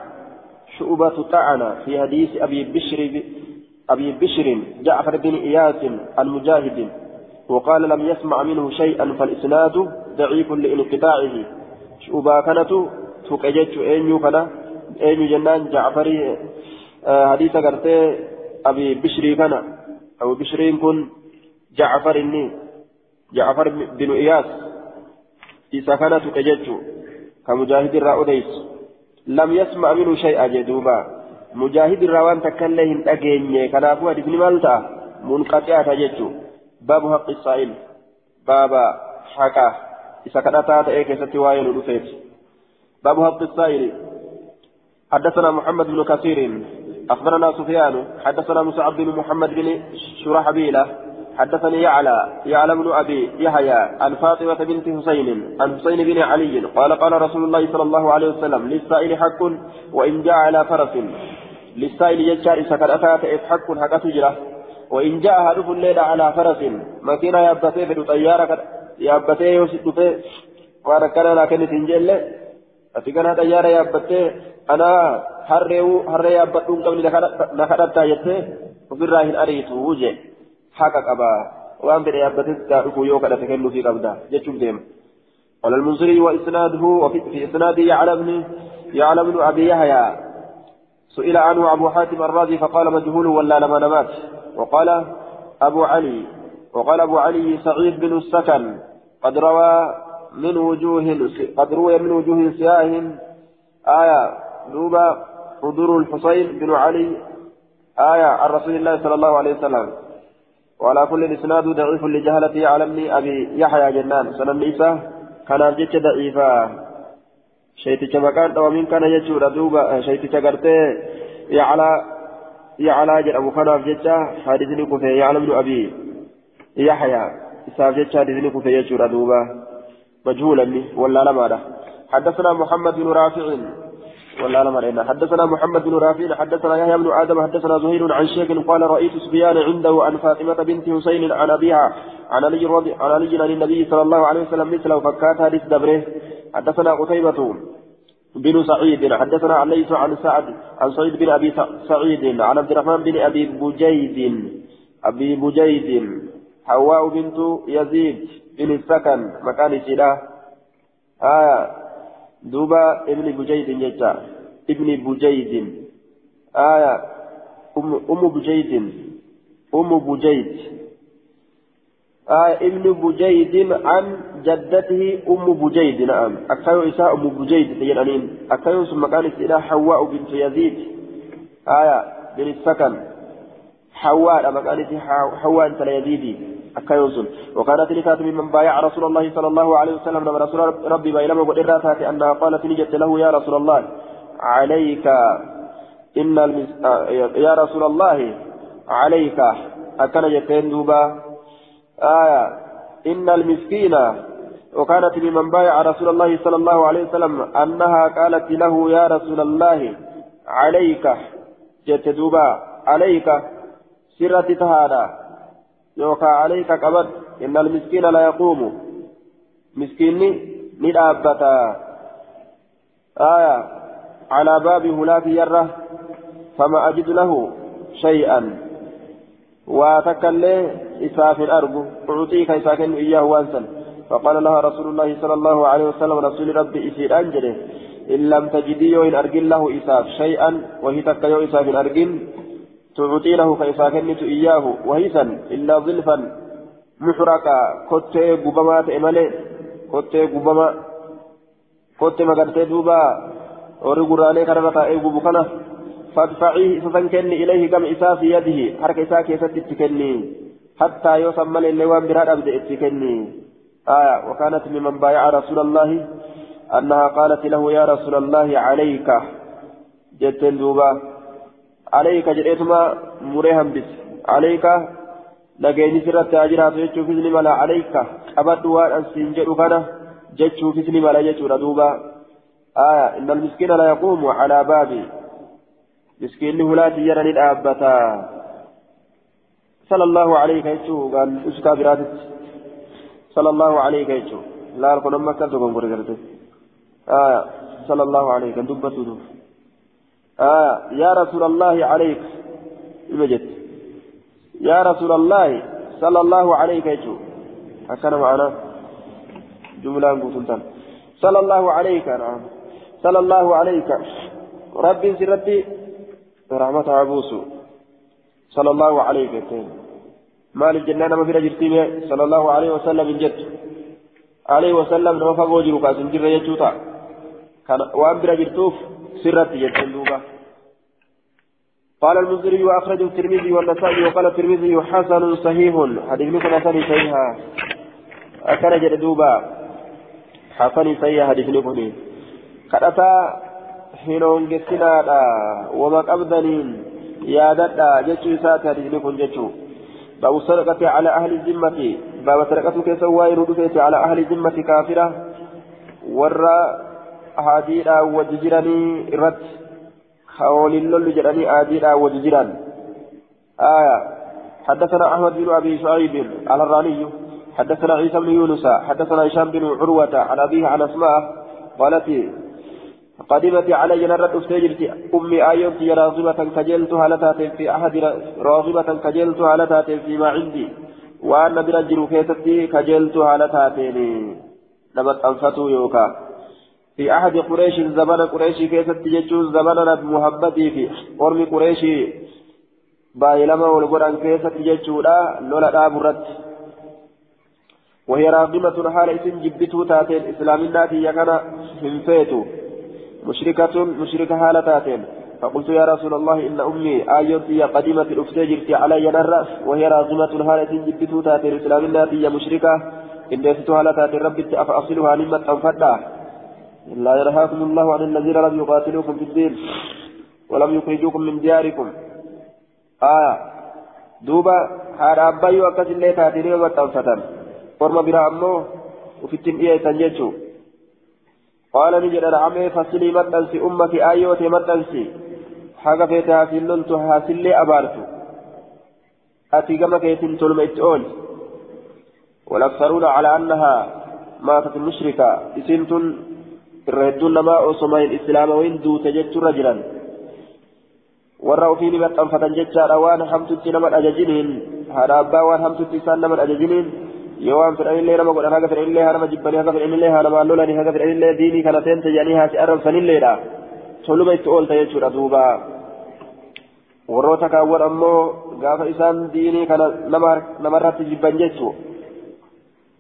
شعبة طعن في حديث أبي بشر أبي بشر جعفر بن إياس المجاهد وقال لم يسمع منه شيئا فالإسناد ضعيف لانقطاعه. شعبا كانت تكجت أين كان أين جنان جعفري آه حديث قرتي أبي بشري كان. أو بشرين كن جعفر إني جعفر بن إياس. إذا كانت تكجت كمجاهد الرأوديس لم يسمع منه شيئا جدوبا مجاهد الروان تكلهم أجيني كان أبو حديث مالتا منقطعة جدو باب حق السائل باب حقا إذا كان أتات إيه ستي وائل باب حق السائل حدثنا محمد بن كثير أخبرنا سفيان حدثنا مسعد بن محمد بن شرحبيلة حدثني يعلى يعلى بن أبي يحيى عن فاطمة بنت حسين عن حسين بن علي قال قال رسول الله صلى الله عليه وسلم للسائل حق وإن جاء على فرس. للسائل يجار إذا كان أتات حق حق تجرى. وإن جاء هدف الليل على فرس مكينة يابتي في طيارة يابتي يوسف في واركنا لكن تنجل أتكنا طيارة يابتي أنا harreewu harree yaabbadhuun qabni na kadhattaa jettee ofirraa hin ariitu qaba. Waan fedhe yaabbates gaa dhufuu yoo kadhate kennuufii qabda jechuun deema. قال المنصري وإسناده وفي في إسناده يعلم يعلم بن أبي يحيى سئل عنه أبو حاتم الرازي فقال مجهول ولا لما نمات وقال أبو علي وقال أبو علي سعيد بن السكن قد روى من وجوه قد روي من وجوه سياه آية دوبا حضور الحسين بن علي آية عن رسول الله صلى الله عليه وسلم وعلى كل إسناد ضعيف لجهلة علمني أبي يحيى جنان. سنن عيسى كان جت ضعيفا شيتي مكان ومن كان يجور دوبا شيتي غرتي يعلى يعلى أبو خناف جتا حديثني كفي يعلم بن أبي يحيى. إساف جتا حديثني كفي يجور دوبا. مجهولا ولا لما حدثنا محمد بن رافع حدثنا محمد بن رافع حدثنا يحيى بن آدم حدثنا زهير عن شيخ قال رأيت سفيان عنده عن فاطمة بنت حسين عن أبيها عن علي رضي عن علي النبي صلى الله عليه وسلم مثله فكات حديث دبره حدثنا قتيبة بن سعيد حدثنا عن ليس عن سعد عن سعيد بن أبي سعيد عن عبد الرحمن بن أبي بجيد أبي بجيد حواء بنت يزيد بن السكن مكان سلاح آية دوبا ابن بجيد جتا ابن بجيد آية أم, أم بجيد أم بجيد آية ابن بجيد عن جدته أم بجيد نعم أكايو إساء أم بجيد تجنانين أكايو ثم كانت إلى حواء بنت يزيد آية بن السكن حواء لما كانت حواء أنت يزيدي أكايوسن وكانت لكات من بايع رسول الله صلى الله عليه وسلم لما رسول ربي بينما قدرت أنها قالت نجت له يا رسول الله عليك إن المس... يا رسول الله عليك أكن جتين دوبا. آية إن المسكين وكانت ممن بايع رسول الله صلى الله عليه وسلم أنها قالت له يا رسول الله عليك. جت دوبا عليك. سرة تهادا. يوكا عليك قبض إن المسكين لا يقوم. مسكيني ندابتا. آية. على باب هلاك يره فما أجد له شيئا. وتكلي إساف الأرض. أعطيك إساكن إياه وانسا. فقال لها رسول الله صلى الله عليه وسلم رسول ربي إسير أنجله إن لم تجدي وإن أرجل له إساف شيئا. وهي تكيو إساف الأرجل. تعطي له كيف كنت إياه وهيسا إلا ظلفا محرقا كنت قبما تأملي كنت قبما كنت مقرتي دوبا ورقر عليك رمتا إيقب كنا فادفعيه ستنكني إليه كم إساء في يده حركة إساء كيست تكني حتى يوصل ملي اللوان براد أبدأ تكني آية وكانت ممن بايع رسول الله أنها قالت له يا رسول الله عليك. جتن دوبا. عليك جريتما مريهم بس عليك لقيني سرت أجرات جتشو فيزني ملا عليك أبد وان أنسين جدو كان جتشو فيزني ملا جتشو ردوبا آية إن المسكين لا يقوم على بابي مسكين لا تجرني الأبتا صلى الله عليه يجو قال أسكا براتت صلى الله عليه يجو لا أكون أمك تكون قرقرت آية صلى الله عليه دبته دوب آه يا رسول الله عليك. المجد يا رسول الله صلى الله عليك يجو هكذا معنا جملة قلتان صلى الله عليك نعم صلى الله عليك. رب سرتي رحمة عبوس. صلى الله عليك مال الجنة ما في رجل صلى الله عليه وسلم جد عليه وسلم نوفا وجرك أسنجر يجوتا كان وأن برجل سرت يتلوبا قال المنذري وأخرجه الترمذي والنسائي وقال الترمذي حسن صحيح. حديث لكم حسن صحيح. أكن جدوبا حسن صحيح حديث لكم كرتا حينون جسنا وما قبضنين يا ددا جتشو سات حديث لكم جتشو باب الصدقة على أهل الذمة. باب الصدقة كيف ويرد على أهل الذمة كافرة. ورّا هاديرا وججراني رت خولين لولو جراني هاديرا وججران آية حدثنا أحمد بن أبي شعيب على الراني حدثنا عيسى بن يونس حدثنا هشام بن عروة عن أبيه عن أسماء قالت قدمت علي نرد أستجرت أمي آيوت راغبة كجلتها لتات في أحد راغبة كجلتها لتات فيما عندي وأن برجل كيستي كجلتها لتاتيني نمت أنفتو يوكا في أحد قريش زمن قريش كيف تججون زمن نبي محمد في قرم قريش. بايلما والقرآن كيف تججون لولا دابرت وهي راغمة حال إسم جبتو تاتين إسلام الناتي يكن هنفيتو مشركة مشركة حال تاتين. فقلت يا رسول الله إن أمي آيوتي قديمة الأفتجرت علي نرى وهي راغمة حال إسم جبتو تاتين إسلام الناتي مشركة. إن ديستو حال تاتين ربي أفأصلها لما تنفدها لا ينهاكم الله عن الذين لم يقاتلوكم في الدين ولم يخرجوكم من دياركم. آية. دوبا هذا أبايو أكس اللي تاتيني ومتنفتن ورما برا أمو وفتن إيه تنجيشو قال نجد نعمي فصلي متنسي أمك آيوة متنسي حاجة فيتها في اللنت هاسلي أبارتو. أتي كما كيتم تلم إتقول والأكثرون على أنها ماتت المشركة إسنتن irra hedduun namaa osoma hin islaamawiin duute jechuurra jiran warra ofiini maxxanfatan jechaadha waan hamtutti nama dhajajiniin haadha abbaa waan hamtutti isaan nama dhajajiniin yoo waan fedhanillee nama godhan haga fedhanillee haa nama jibbanii haga fedhanillee haa namaan lolanii haga fedhanillee diinii kana seente jedhanii haa si arrabsanilleedha toluma itti oolta jechuudha duuba warroota kaawwan ammoo gaafa isaan diinii kana namarratti jibban jechu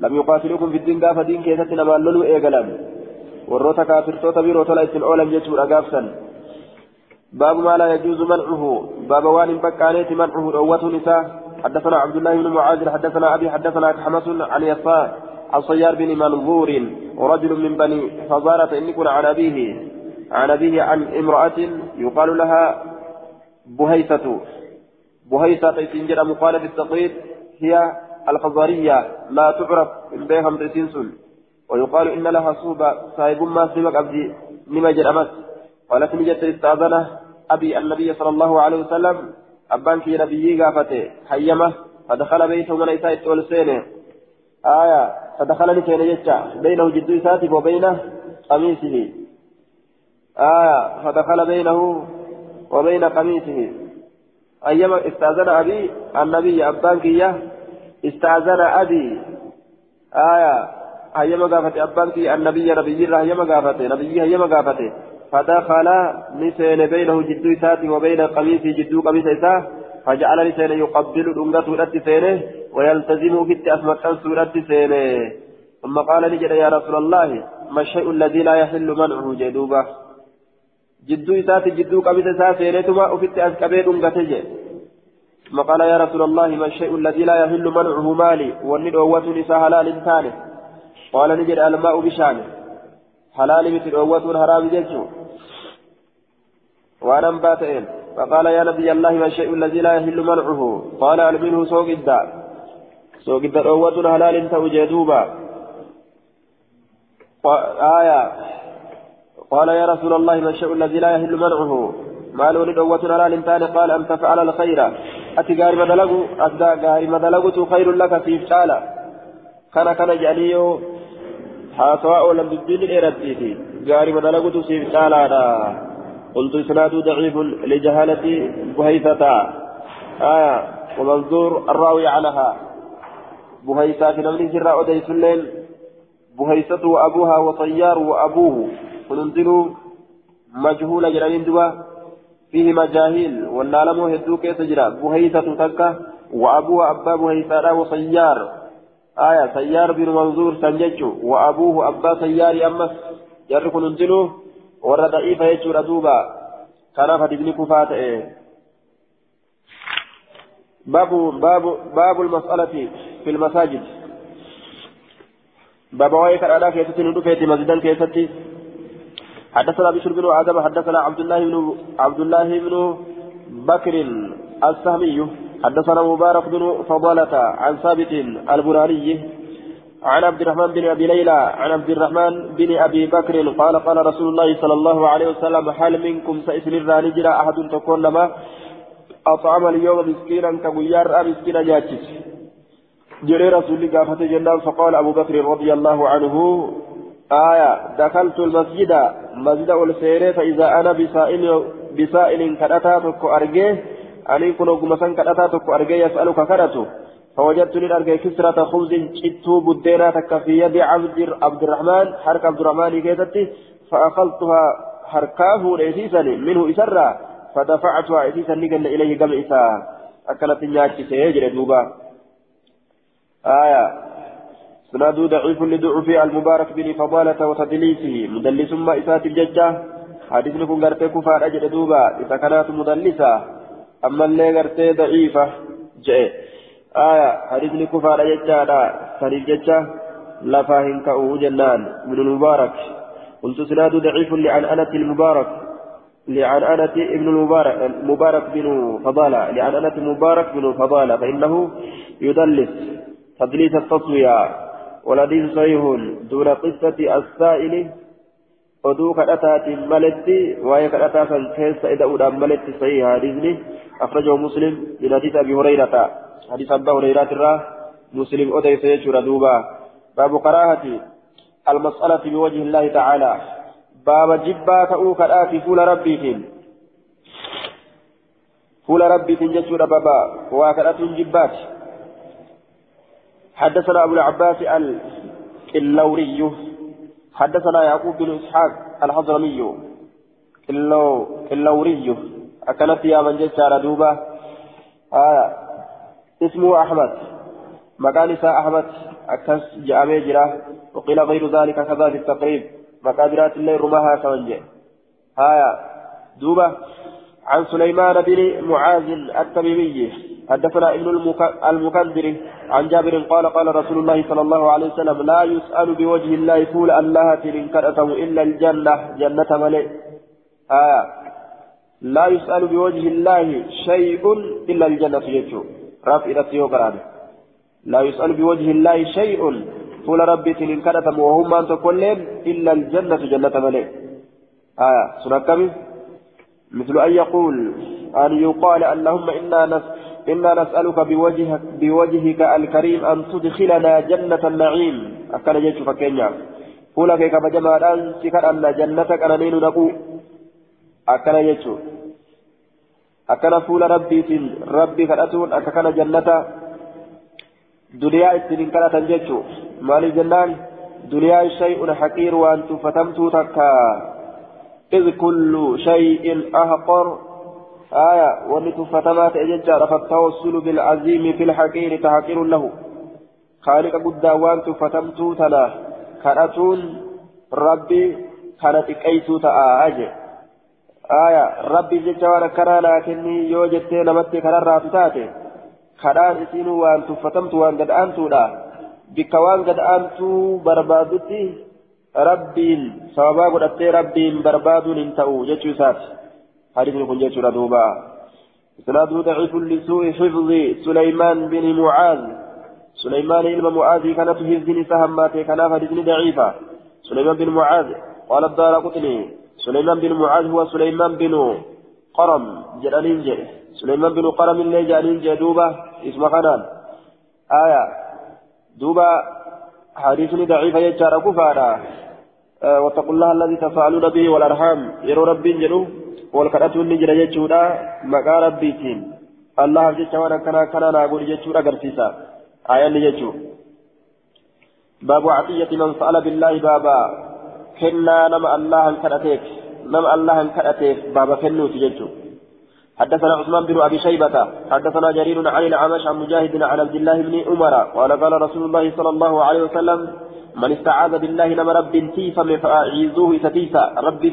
lam yuqaatilukum fiddiin gaafa diin keessatti namaan loluu eegalan warroota kaafirtoota biroo tola ittiin oolan jechuudha gaafsan. باب ما لا يجوز منعه باب وان بكانيت منعه روة نساء حدثنا عبد الله بن معاذ حدثنا أبي حدثنا حمس عن يسار عن صيار بن منظور ورجل من بني فزارة إن كن عن أبيه عن أبيه عن امرأة يقال لها بهيثة بهيثة تنجر مقالة التقييد هي الخزارية لا تعرف بهم تسنسل ويقال إن لها صوبة صاحب ما سبق أبدي لما جرمت قالت نجت استأذنه أبي النبي صلى الله عليه وسلم أبان كي نبيي قافته حيمة فدخل بيته من إساء التولسين آية فدخل لكي نجتع بينه جد إساتف وبين قميصه. آية فدخل بينه وبين قميصه. أيما استأذن أبي النبي أبان كي استأذن أبي. آية هيما قافته أبان كي النبي نبي الله هيما قافته نبي هيما قافته فدخل نسين بينه جدو إساتي وبين قميصه جدو قميص إساه فجعل نسين يقبل الأمة سورة سينه ويلتزم في أسمك سورة سينه ثم قال نجد يا رسول الله ما الشيء الذي لا يحل منعه جدوبة جدو إساتي جدو قميص إساه سينتما وفت أسكبير أمته ثم قال يا رسول الله ما الشيء الذي لا يحل منعه مالي والندعوة أوة نساء حلال ثاني قال نجد الماء بشانه حلال مثل أوة حرام جيشه وأنا باتئين فقال يا نبي الله ما الشيء الذي لا يحل منعه. قال منه سوق الدار. سوق الدار أوة حلال توجدوبا آية. قال يا رسول الله ما الشيء الذي لا يحل منعه. ما لون أوة حلال تاني قال أن تفعل الخير. أتي غاري مدلقو أتى خير لك في فعالة كان كان جعليو حاسواء لم تبين الإرادتي غاري مدلقو في فعالة قلت إسناد ضعيف لجهالة بهيثة آية ومنظور الراوي عنها بهيثة في نمل سراء أديس الليل بهيثة وأبوها وطيار وأبوه وننزل مجهول جرانين دوا فيه مجاهيل والنالم هدو كيس جرا بهيثة تكة وأبوها أبا بهيثة وصيار آية سيار بن منظور سنججو وأبوه أبا سيار أمس يركن ننزلوه warra da'iifa jechuudha duuba kanaaf hadisni kufaa ta'e باب باب باب المسألة في المساجد. باب وايك على كيستي ندفيت مسجدا كيستي حدثنا بشر بن آدم حدثنا عبد الله بن عبد الله بن بكر السهمي. حدثنا مبارك بن فضالة عن ثابت البراري عن عبد الرحمن بن أبي ليلى عن عبد الرحمن بن أبي بكر قال قال رسول الله صلى الله عليه وسلم هل منكم سيسن الرانجر أحد تكون لما أطعم اليوم مسكينا كبيار مسكينا جاتش؟ جري رسول الله قافت جنان فقال أبو بكر رضي الله عنه آية دخلت المسجد مسجد السير فإذا أنا بسائل بسائل كأتا تكو أرجيه أني كنو قمسان كأتا تكو أرجيه يسألك كرته فوجدت للأرجع كسرة خبز شتو بدينا في يد عبد عبد الرحمن حرك عبد الرحمن كيتتي فأخذتها حركاه ليسيسا منه إسرا فدفعتها إسيسا نقل إليه قبل إساء أكلت نياتي سيجري دوبا آية سناد ضعيف لضعف المبارك بن فضالة وتدليسه مدلس ما إسات الججة حديث لكم قرتي كفار أجل دوبا إذا كانت مدلسة أما اللي قرتي ضعيفة جئ آية حديثني كفار ججادا سريف ججا لفاهن كأو جنان من المبارك قلت سناد ضعيف لعنأنة المبارك لعنأنة ابن المبارك مبارك بن فضالة لعنأنة المبارك بن فضالة فإنه يدلس تدليس التصوية والحديث صحيح دون قصة السائل oduu kadhataatiin maletti waa'ee kadhataa san keessa ida'uudhaan maletti sahii hadiisni akhrajahu muslim min hadiis abi hurayrata. حديث أبا هريرة الراه مسلم أدي سيجور دوبا باب كراهة المسألة بوجه الله تعالى باب جبا كأوك الآتي فول ربيتين فول ربيتين ججور بابا وكرة جبات حدثنا أبو العباس القلوري حدثنا يعقوب بن إسحاق الحضرمي قلوري أكلت يا من جدت دوبة. آه اسمه أحمد. مكان أحمد. أكس جامع جرا. وقيل غير ذلك كذا في التقريب. مقادرات الله رماها كمنجة هايا دوبة. عن سليمان بن معاذ التميمي. حدثنا ابن المكندر عن جابر قال قال رسول الله صلى الله عليه وسلم لا يسأل بوجه الله فول الله تلين إلا الجنة. جنة ملئ. آية لا يسأل بوجه الله شيء إلا الجنة يجو رفع إلى لا يسأل بوجه الله شيء فول ربي تلين وهم أن تقول إلا الجنة جنة ملئ. آية سنكمل مثل أن يقول أن يقال اللهم إنا نس إنا نسألك بوجهك بوجهك الكريم أن تدخلنا جنة النعيم. أكل جيش فكينيا. فولا كيك بجمع الآن سكر أن جنتك أنا نين نقو. أكل جيش. أكل فول ربي تن ربي كرأتون أكل جنة. دنيا السنين كانت جيش مالي جنان. دنيا شيء حقير وأن تفتمت تكا. إذ كل شيء أهقر آية ونتفتمات إججار فالتوصل بالعزيم في الحقير تحقير له. خالق قد وان تفتمتو تنا كانتون ربي كانت كيسو تآج آية ربي ججوار كنا لكني يوجدتي نمتي كنا راتتاتي كنان إسينو وان تفتمتو وان قد أنتو لا. بك وان قد أنتو بربادتي rabbiin sababaa godhattee rabbiin barbaaduun hin ta'u jechuu isaati kun jechuudha duuba إسناده ضعيف لسوء حفظ سليمان بن معاذ. سليمان إلما معاذ كانت حفظني سهماتي كان حديثني ضعيفة. سليمان بن معاذ قال الدار قتلي سليمان بن معاذ هو سليمان بن قرم جلالين جي سليمان بن قرم اللي جلالين جي دوبة اسم خنان آية. دوبة حديثني ضعيفة يجار كفارة واتقوا الله الذي تفعلون به والأرحام. يرو ربي جنو والكرة النجرة جتشودا مقا ربيتين الله جتشا وانا كنا كنا نقول جتشودا قرسيسا آية جتشو باب عطية من سأل بالله بابا كنا نم الله انكرتك نم الله انكرتك بابا كنو تجتشو حدثنا عثمان بن ابي شيبه حدثنا جرير عن العمش عن مجاهد عن عبد الله بن عمر قال قال رسول الله صلى الله عليه وسلم من استعاذ بالله نما رب تيفم فأعيذوه ستيسا رب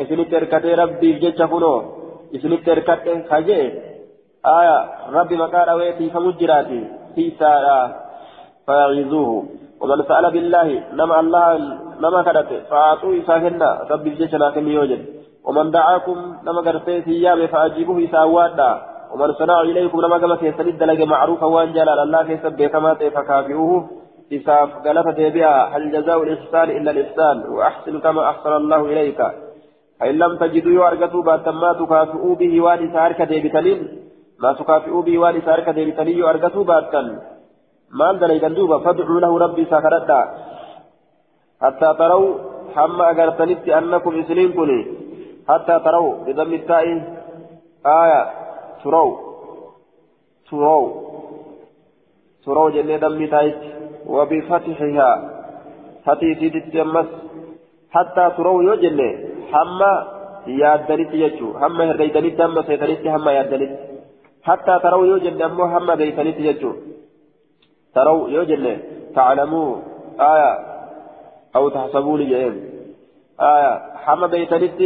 الججة إسنت إركته رب الججة كنو إسنت إركته خجي آية رب مكان أويتي فمجراتي تيسا فأعيذوه ومن سأل بالله نما الله نما كدت فأعطوا إساهن رب الججة لكن يوجد ومن دعاكم نما قرتي سيام فأجيبوه إساوادا ومن صنع إليكم نما قمت يسند لك معروفا وان جلال الله كيسب كما فكافئوه إساف قالت ديبيا هل جزاء الإحسان إلا الإحسان وأحسن كما أحسن الله إليك فإن لم تجدوا يرجتوا باتما تكافئوا به وان سارك ديبتنين ما تكافئوا به وان سارك ديبتنين يرجتوا باتن ما ليدن دوبا؟ فادعوا له ربي سكرتا حتى تروا حما أجرتنت أنكم إسلين كني حتى تروا بضم التاء آية. تروا. تروا. تروا جنة دم تايت. وبفتحها. فتي سيدت حتى تروا يوجن حما يادنت يجو حما هريدنت أما سيدنت حما يادنت حتى تروا يوجن أمو حما بيتنت يجو تروا يوجن تعلموا آية أو تحسبوا لي آية حما بيتنت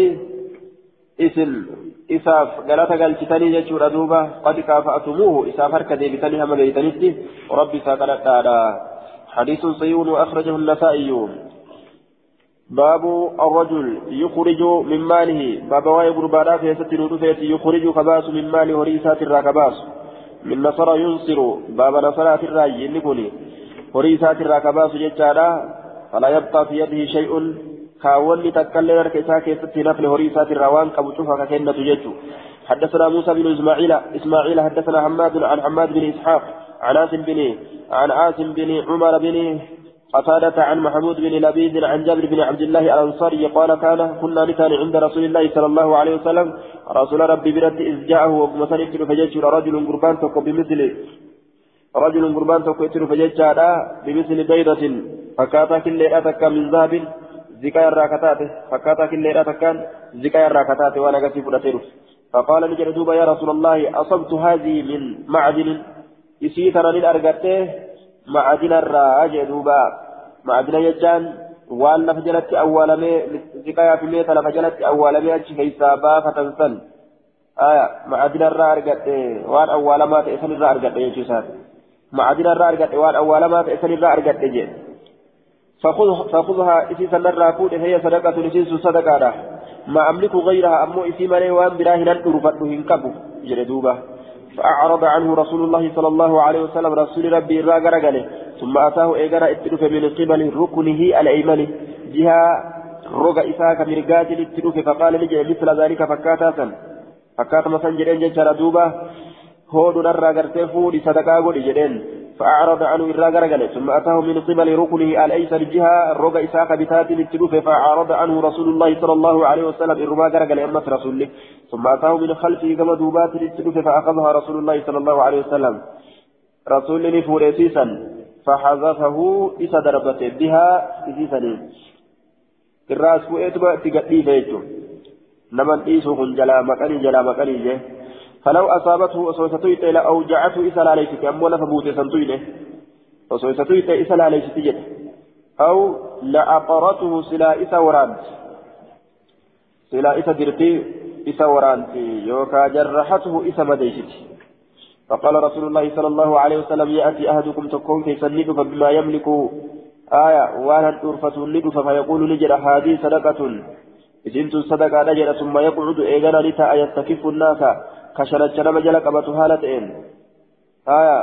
إسل إساف قالت قالتني يجور أدوبة قد كافأتموه إساف هركة ديبتني هم بيتنت ربي ساقلت حديث صحيح وأخرجه النسائي باب الرجل يخرج من ماله. باب واي غربانا في ستر يخرج كباس من ماله هريسات الراكباس من نصر ينصر. باب نصرات الراي نقولي هريسات الراكباس ججارا فلا يبقى في يده شيء. كاولي تكلم ركيسا كيست نفل هريسات الروان كبتوفا ككنة ججو حدثنا موسى بن اسماعيل إسماعيل. حدثنا حماد عن حماد بن إسحاق. عن عاصم بن عن عاصم بن عمر بن قتادة عن محمود بن لبيد عن جابر بن عبد الله الأنصاري قال كان كنا نتان عند رسول الله صلى الله عليه وسلم. رسول ربي برد إذ جاءه ومثل فجيش رجل قربان تقو بمثل رجل قربان تكويتر فججادا بمثل بيضة. فكاتا كل أتكا من ذهب. زكايا الراكتات. فكاتا كل أتكا زكايا الراكتات. وأنا قسيف الأتيرف فقال نجد دوبا يا رسول الله أصبت هذه من معدن. يسيتنا للأرقتة. معدن الراجع دوبا معدن يجان waan lafa jalatti awwaalamee ziqayaa fi meeta lafa jalatti awwaalamee achi keessaa baafatan san aya ma'adinarraa argadhe waan awwaalamaa ta'e sanirraa argadhe jechuu isaati ma'adinarraa argadhe waan awwaalamaa ta'e sanirraa argadhe jedhe فخذها إسي سنرى فود هي صدقة نسيس صدقة ما أملك غيرها أمو إسي مالي وان براه ننقر فتنه كبو جلدوبة فأعرض عنه رسول الله صلى الله عليه وسلم رسول ربي راغر قاله ثم أتاه إيغرا اتلف من قبل ركنه الأيمن. جهة رغى إساك مرقات الاتلف فقال لجي مثل ذلك فكاتا فكاتا مثلا جرين جيشارة دوبة هود نرى قرتي فود صدقا قول جرين فأعرض عنه الراغر قاله ثم أتاه من قبل ركنه الأيسر جهة رغى إساك بتات الاتلف فأعرض عنه رسول الله صلى الله عليه وسلم الرما قاله أمة رسول ثم أتاه من خلفه كما دوبات الاتلف فأخذها رسول الله صلى الله عليه وسلم. رسول نفور فحذفه إسا دربته بها إسيسنين الراس فؤيتما تقدي فيجو نمن إيسو جلا مكاني جلا مكاني جه. فلو أصابته أصوصتويت إلى أوجعته إسا لاليست أمو لفبوت سنتوينه أصوصتويت إسا لاليست جد أو لأقرته سلا إسا ورانت. سلا إسا درتي إسا ورانت. يوكا جرحته إسا مديشت. فقال رسول الله صلى الله عليه وسلم يأتي أحدكم تكون في سندف بما يملك. آية وأنا ترفة ندف فيقول نجر هذه صدقة. إذن صدقة نجر ثم يقعد إيغانا لتا يستكف الناس. كشرت شنب جلق بتهالتين آية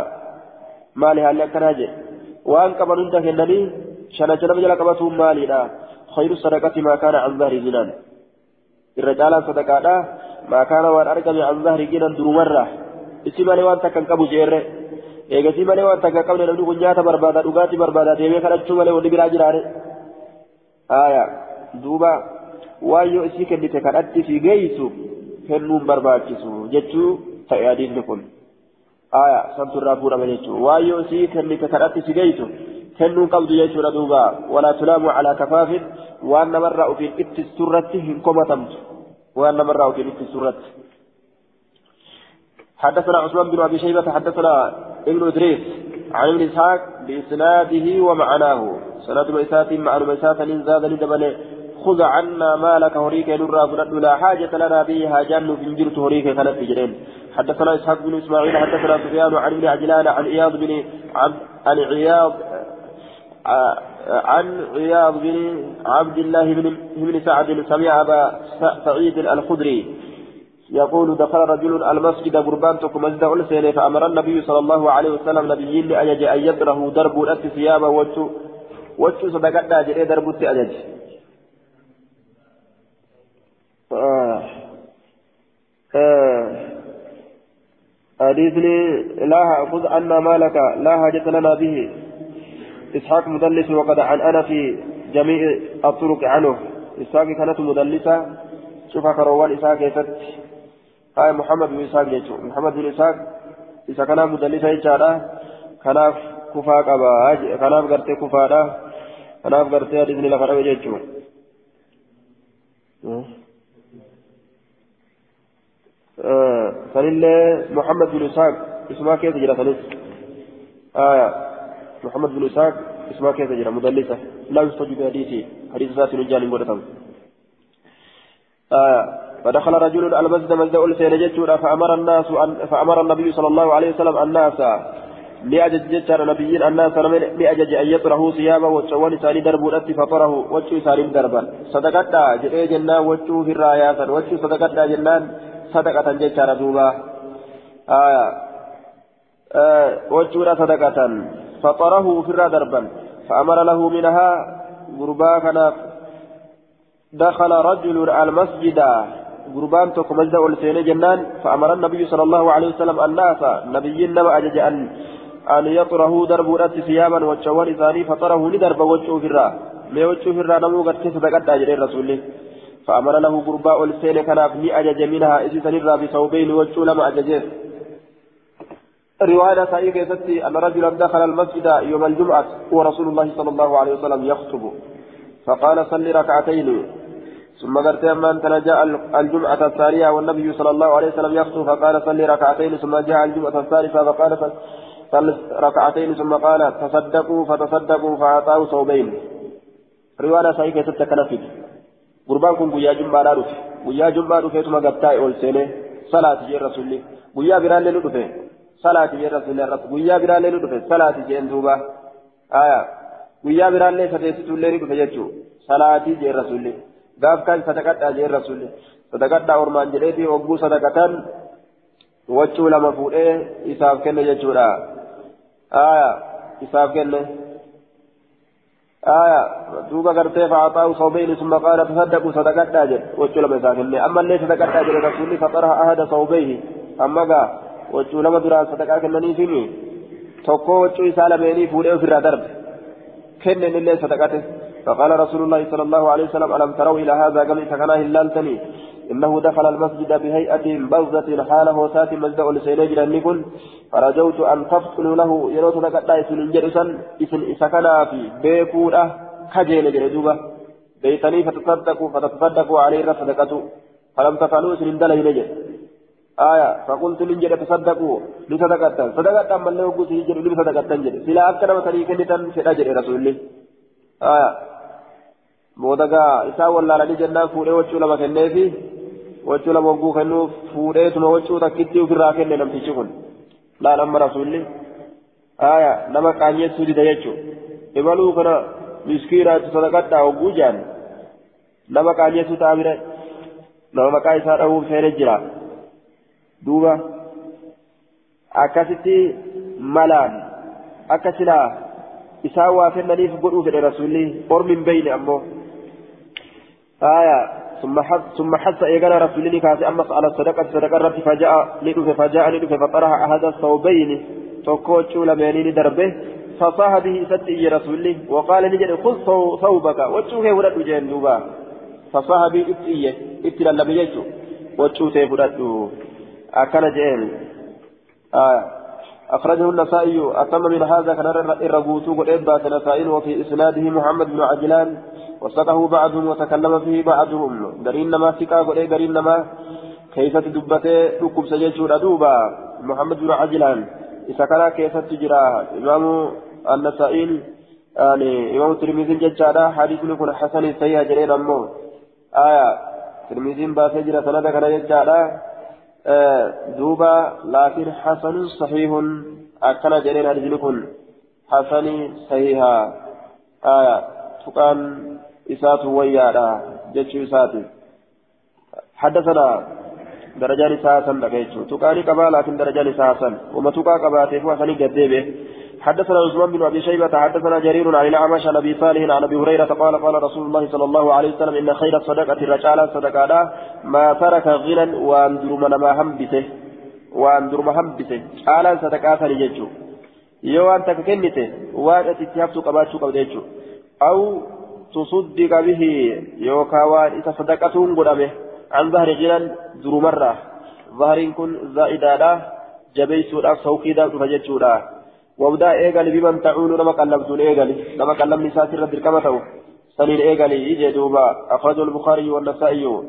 مالي هل يكناجي وأن كمن انت كنني شنت شنب جلق بتهم مالي لا خير الصدقة ما كان عن ظهر جنان الرجال صدقة ما كان وان أرقم عن ظهر جنان درومرة isi malee waan takka hin qabu jeerre eegasii malee waan takka qabne namni kun nyaata barbaada dhugaatii barbaada deemee kadhachuu malee wanni biraa jiraare aya duuba waan yoo isii kennite kadhatti fi geeysu kennuun barbaachisu jechuu ta'e hadiisni kun aya santu irraa fuudhame jechuu waan yoo isii kennite kadhatti si geeysu kennuun qabdu jechuudha duuba walaa tulaamu calaa kafaafin waan namarraa ofiin ittisturratti hin komatamtu waan namarraa ofiin ittisturratti حدثنا عثمان بن ابي شيبه حدثنا ابن ادريس عن ابن اسحاق باسناده ومعناه سند ميسات مع الميسات زاد لدبل خذ عنا مالك هريك نرى فند لا حاجة لنا به هاجان فنجرت هريك كانت جرين حدثنا إسحاق بن إسماعيل حدثنا سفيان عن ابن عجلان عن اياض بن عن عياض عن عياض بن عبد الله بن بن سعد سمع أبا سعيد الخدري يقول دخل رجل المسجد قربانتك مسجد ألسين فأمر النبي صلى الله عليه وسلم نبيين أن يدره درب الأت ثيابه وجه وجه صدقت أجري درب أجج آه. آه. حديثني لا خذ عنا مالك لا حاجة لنا به. إسحاق مدلس وقد عن أنا في جميع الطرق عنه. إسحاق كانت مدلسة. شوف كروان إسحاق يفت هاي محمد بن إسحاق يجو محمد بن إسحاق إذا كان مدلسة يجارة كناف كفا قبا كناف قرتي كفا دا. كناف قرتي بإذن الله خرب يجو سنلة محمد بن إسحاق. اسمها كيف تجرى سنلة آية. محمد بن إسحاق. اسمها كيف تجرى؟ مدلسة. لا يستجيب حديثي. حديث ذات نجال مرتب آية. فدخل رجل المسجد مسجد ألسين جتشورا فأمر الناس أن فأمر النبي صلى الله عليه وسلم الناس لأجج جتشار نبيين الناس لأجج أن يطره ثيابه وتشوان سالي درب الأتي فطره وتشو سالي دربا صدقتا جئ جنان وتشو في الرايات وتشو صدقتا جنان؟ صدقة جتشار دوبا آية آه وتشو صدقة فطره في الرا دربا فأمر له منها غربا كناف دخل رجل المسجد قربان توك مسجد ولسين جنان فأمر النبي صلى الله عليه وسلم الناس نبي نما أجج أن أن يطره درب رأس ثيابا وتشوال ثاني فطره لدرب وجهه الراء ما وجهه الراء نمو قد تصدقت أجر الرسول فأمر له قرباء ولسين كان أبني أجج إذ سنرى بثوبين وجهه لما أججه. رواية سعيد كيستي أن رجلا دخل المسجد يوم الجمعة ورسول الله صلى الله عليه وسلم يخطب. فقال صل ركعتين. ثم قلت أما أنت جاء الجمعة الثانية والنبي صلى الله عليه وسلم يخطب فقال صل ركعتين ثم جاء الجمعة الثالثة فقال صل ركعتين ثم قال تصدقوا فتصدقوا فأعطاه ثوبين. رواية سعيد كيستي كنفذ قربان كن قيا جمعة لا رفع قيا جمعة رفعتما قبتاء والسنة صلاة جي رسول الله قيا بران لنرفع salaati jee irratti guyyaa biraallee ni dhufe salaati jeen duuba aya guyyaa biraallee sadeessituullee ni dhufe jechuu salaatii jee rasuulli gaaf kan sadaqadhaa jee rasuulli sadaqadhaa ormaan jedheeti hogguu sadaqatan wachuu lama fuudhee isaaf kenne jechuudha aya isaaf kenne آية دوبا قرتي فأعطاه صوبين ثم قال تصدقوا صدقت أجل وجه لما يسافر أما اللي صدقت أجل رسولي فطرح أحد صوبيه أما قال wachuu nama duraan sadaqaa kennaniifimi tokko wachuu isaa lameenii fuudhee ofirraa darbe kenneen illee sadaqate فقال رسول الله صلى الله عليه وسلم ألم تروا إلى هذا قبل فكان هلالتني؟ إنه دخل المسجد بهيئة بوزة حاله سات مجد لسينجر النكل فرجوت أن تفصلوا له يروت لقد إسن جرسا إسن إسكنا في بيكورة كجين جردوبة بيتني فتصدقوا فتصدقوا عليه صدقته فلم تفعلوا إسن دلي نجد آية فقلت من جد تصدقوا لصدقتان صدقتان من له قوسي جد لصدقتان جد. سلا مثلي كنتان فدا جد رسول الله. آية. بودغا إسا والله لني جنة فوري وچو لما كنفي وچو لما وقو كنو فوري ثم وچو تكتي وفي راكن لنم تشكن لا لما رسول الله آية نما كانيه سودي ديچو إبالو كنا مسكيرا صدقتا وقو جان نما كانيه سوتا نما كايسا رهو فيرجرا duuba. Akkasitti malaan akka silaa isaan waa kennaniif godhuu fedhe rasuulli? Ormi hin beeyne ammoo. آية ثم حث ثم حث إيقنا رسول كاسي أما على الصدقة صدقة ربي فجاء لدفه فجاء لدفه فطرح أحد الثوبين توكوتشو لمينين دربه فصاح به ستي رسول وقال نجد خذ ثوبك وتشوفه ولد جين دوبا. فصاح به اتيه اتلا لم يجو وتشوفه ولد أكل جئين آه أخرجه النسائي. أتم من هذا كان الرغوت والإبات النسائي وفي إسناده محمد بن عجلان. وسقه بعضهم وتكلم فيه بعضهم درين ما سكا قل درين ما كيف تدبته ركب سجل دوبا محمد بن عجلان. إذا كان كيف تجرى إمام النسائي. يعني إمام الترمذي ججالا حديث يكون حسن سيئة جرين أمه آية. ترمذي باسجرة كان ججالا دوبا لكن حسن صحيح أكل جرين أرجلكم حسن صحيحا آية. تقان إسات ويادا جتشو إساتي حدثنا درجان ساسا لقيتشو تقاني كما لكن درجان ساسا وما تقا كباتي فوحني قديبه حدثنا عثمان بن ابي شيبه حدثنا جرير عن الاعمش عن ابي صالح عن ابي هريره قال قال رسول الله صلى الله عليه وسلم ان خير الصدقه الرجال صدقه ما ترك غنى واندر من ما همبته waan durma hambise caalaan sadaqaa sani jechuu yoo waan takka kennite waan ati itti haftuu qabaachuu qabda jechuu aw tusuddiqa bihi yookaan waan isa sadaqatuun godhame an zahri jiran durumarraa zahriin kun eegali biman ta'uunu nama qallabtuun eegali. Nama qallabni isaa sirra dirqama ta'u سنين إيغالي يجي دوبا أخرجه البخاري والنسائي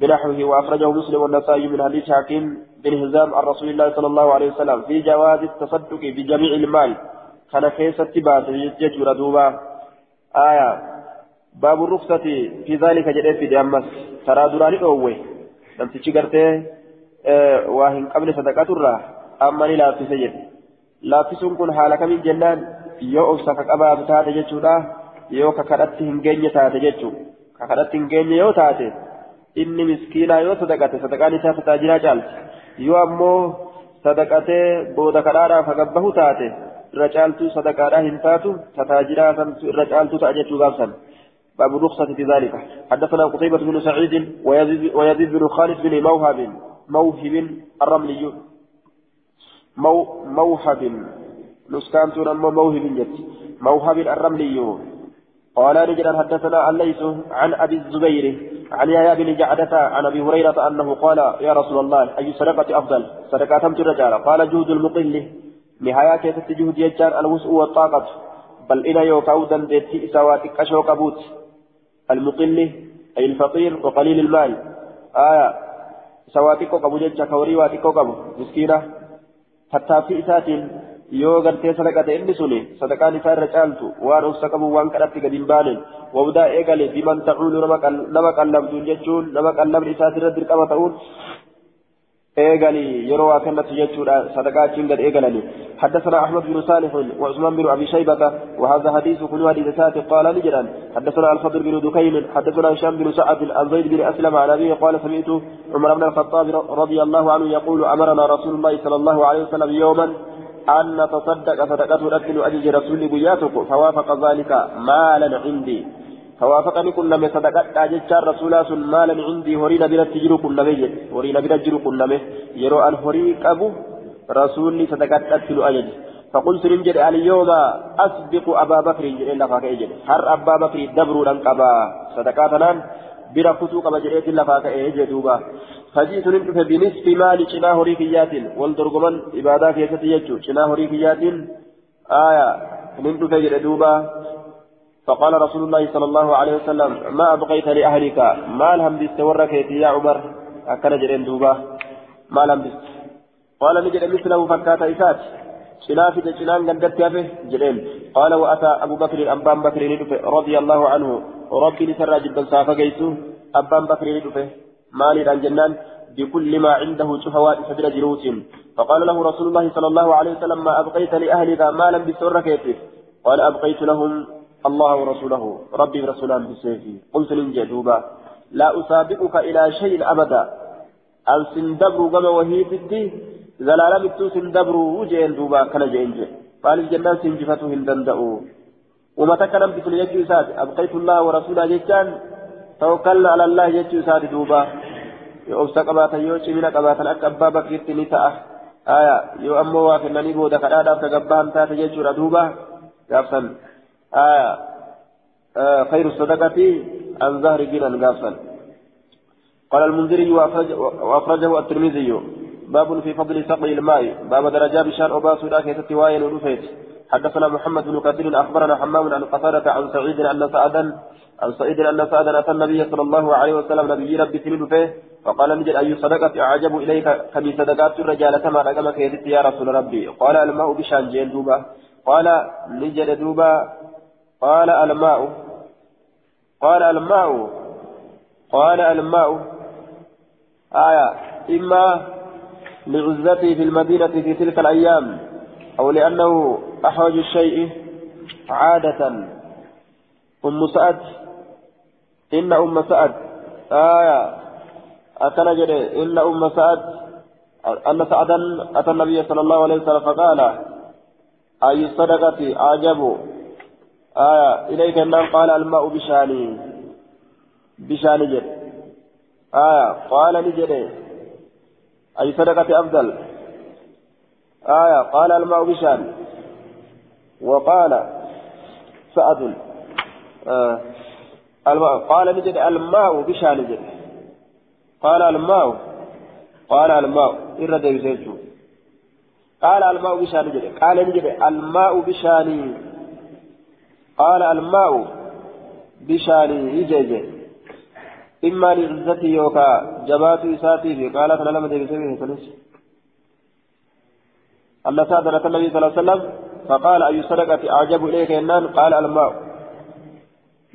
بنحوه وأخرجه مسلم والنسائي من حديث حكيم بن هزام عن رسول الله صلى الله عليه وسلم في جواز التصدق بجميع المال كان كيس اتباس يجور دوبا آية باب الرخصة في ذلك جديد في ديامس ترى دراني أوه لم تشجرته آه واهن قبل صدقات الراه أما لا تسجد لا تسون حالك من جنان yoo obsa qabaatu taate jechuudha yoo kakadhatti hin geenye taate jechuudha kakadhatti hin geenye yoo taate inni miskiinaa yoo sadaqate sadaqaan isaa tajaajiraa caalti yoo ammoo sadaqatee booda kadhaadhaaf hagabbahu taate irra caaltuu sadaqaadhaa hin taatu tataajiraa santu irra caaltuu ta'a jechuu gaafsan باب الرخصة في ذلك حدثنا قتيبة بن سعيد ويزيد بن خالد بن موهب موهب الرملي مو موهب نسكان تنمو موهب جت موهب الرملي قال رجل حدثنا الليث عن ابي الزبير عن يحيى بن جعدة عن ابي هريرة انه قال يا رسول الله اي صدقة افضل صدقة الرجال قال جهد المقل نهاية كيست جهد يجان الوسع والطاقة بل إنا يوكاو دندتي إساواتك أشوك أبوت المقل أي الفقير وقليل المال آية سواتك أبو جيتشا كوري واتك أبو مسكينة في إسات yoo gartee sadaqate inni suni sadaqaan isaa irra caaltu waan obsa qabu waan kadhatti gadi hin baanen wabdaa eegale biman tacuulu nama qallabduun jechuun nama qallabni isaatirra dirqama ta'uun ايغالي يروى كانت يجودا صدقات قد ايغالني حدثنا احمد بن صالح وعثمان بن ابي شيبه وهذا حديث كل حديث ساتي قال نجرا حدثنا الفضل بن دكين حدثنا هشام بن سعد عن زيد بن اسلم عن ابيه قال سمعت عمر بن الخطاب رضي الله عنه يقول امرنا رسول الله صلى الله عليه وسلم يوما أن نتصدق صدقته رتل أجج رسول بياتك فوافق ذلك مالا عندي فوافقني كل ما صدقت أجج رسول مالا عندي هرينا بلا تجر كل ما هرينا بلا تجر كل ما يرو أن هريك أبو رسولي صدقت أجل أجج فقلت لنجد اليوم أسبق أبا بكر جل لفاك إجل هر أبا بكر دبر لنقبا صدقاتنا بلا فتوك بجريت لفاك إجل دوبا. فجئت ننتف بنصف مال شناه ريكيات والدرقمان إبادة في ستيجو شناه ريكيات آية. ننتف دوبا. فقال رسول الله صلى الله عليه وسلم ما أبقيت لأهلك؟ ما لهم بستورك يا عمر؟ أكل جرين دوبا. ما لهم بست قال نجد مثله فكات إسات. شناف شنان قدرت يافه جرين. قال وأتى أبو بكر أبان بكر رضي الله عنه. ربي لسرى جدا صافا قيسو. أبان بكر مالي جنان. بكل ما عنده شهوات سدر جروس فقال له رسول الله صلى الله عليه وسلم ما أبقيت لأهلك؟ مالا بسرك قال أبقيت لهم. الله ورسوله ربي ورسوله بسيفي. قلت لنجدوبا لا أسابقك إلى شيء أبدا. أن سندبروا كما وهي تدي زلالا متو سندبروا وجين دوبا كان جين قال الجنان سنجفته هندندأوا ومتى كلام بكل يجو أبقيت الله ورسوله جيشان توكلنا على الله جيشو ساد دوبا يوبسا قباتا يو شمينا قباتا أكا أبا بكرت نتاء آية يو أمو وافنني بودا كرادا فقبان تاتا جيشو ردوبا قافا آية آه خير الصدقة عن ظهر جنان قافا قال المنذري وأخرجه الترمذي. باب في فضل سقي الماء. باب درجات بشان أباسو لا كيست واين حدثنا محمد بن كثير. أخبرنا حمام عن قتادة عن سعيد أن سعدا عن سعيد أن سعدا أتى النبي صلى الله عليه وسلم. نبي ربي سلم فيه فقال نجد أي صدقة أعجب إليك كمي صدقات الرجال كما رقمك يدت يا رسول ربي. قال الماء بشان جين دوبا. قال نجد دوبا قال الماء. قال الماء. قال الماء. آية. إما لعزته في المدينة في تلك الأيام أو لأنه أحوج الشيء عادة. أم سعد. إن أم سعد. آية. أكن جري إن أم سعد. أن سعدا أتى النبي صلى الله عليه وسلم فقال أي الصدقة أعجب. آية إليك أنه قال الماء بشاني. بشاني جري آية قال نجري أي صدقة أفضل؟ آية قال الماء بشان وقال سعد آه قال نجد الماء بشان نجد قال الماء قال الماء. إرد يسيرجو قال الماء بشان نجد قال نجد الماء بشاني. قال الماء بشاني يجي إما لعزتي يوكا جبات إساتي في قالت أنا لم أدري سبيه فلس أن سادة النبي صلى الله عليه وسلم فقال أي صدقة أعجب إليك إنان؟ قال الماء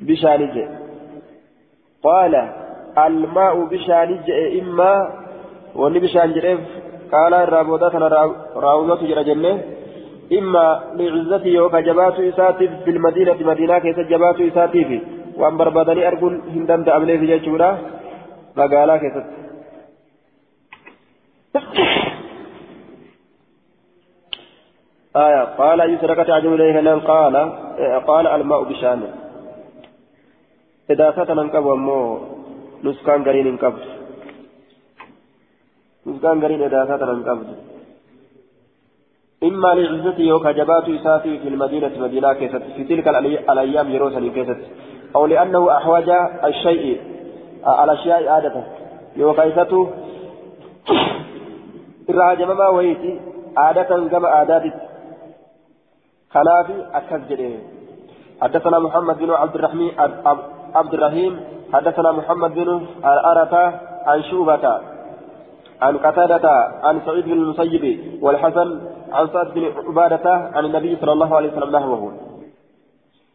بشان جئ قال الماء بشان جئ إما وني بشان جئ قال الرابودات أنا راوزات جرى جنة. إما لعزتي يوكا جبات إساتي في المدينة مدينة كيس جبات في وأن بربادني أرجل هندم تأملي في جيشورا مقالا كيست آية قال يسرك تعجب إليه قال قال الماء بشان. إذا فتن انقب ومو نسكان قرين انقب نسكان قرين إذا فتن انقب إما لعزته يوكا جبات إساتي في المدينة مدينة كيست في تلك الأيام يروسا كيست. أو لأنه أحوج الشيء الأشياء عادة. يوكا إساته الراجم ما ويتي عادة كما عادات. خلافي أكز حدثنا محمد بن عبد الرحيم عبد الرحيم. حدثنا محمد بن أرثة عن شوبة. عن قتادة عن سعيد بن المسيب والحسن عن سعد بن عبادة عن النبي صلى الله عليه وسلم نحوه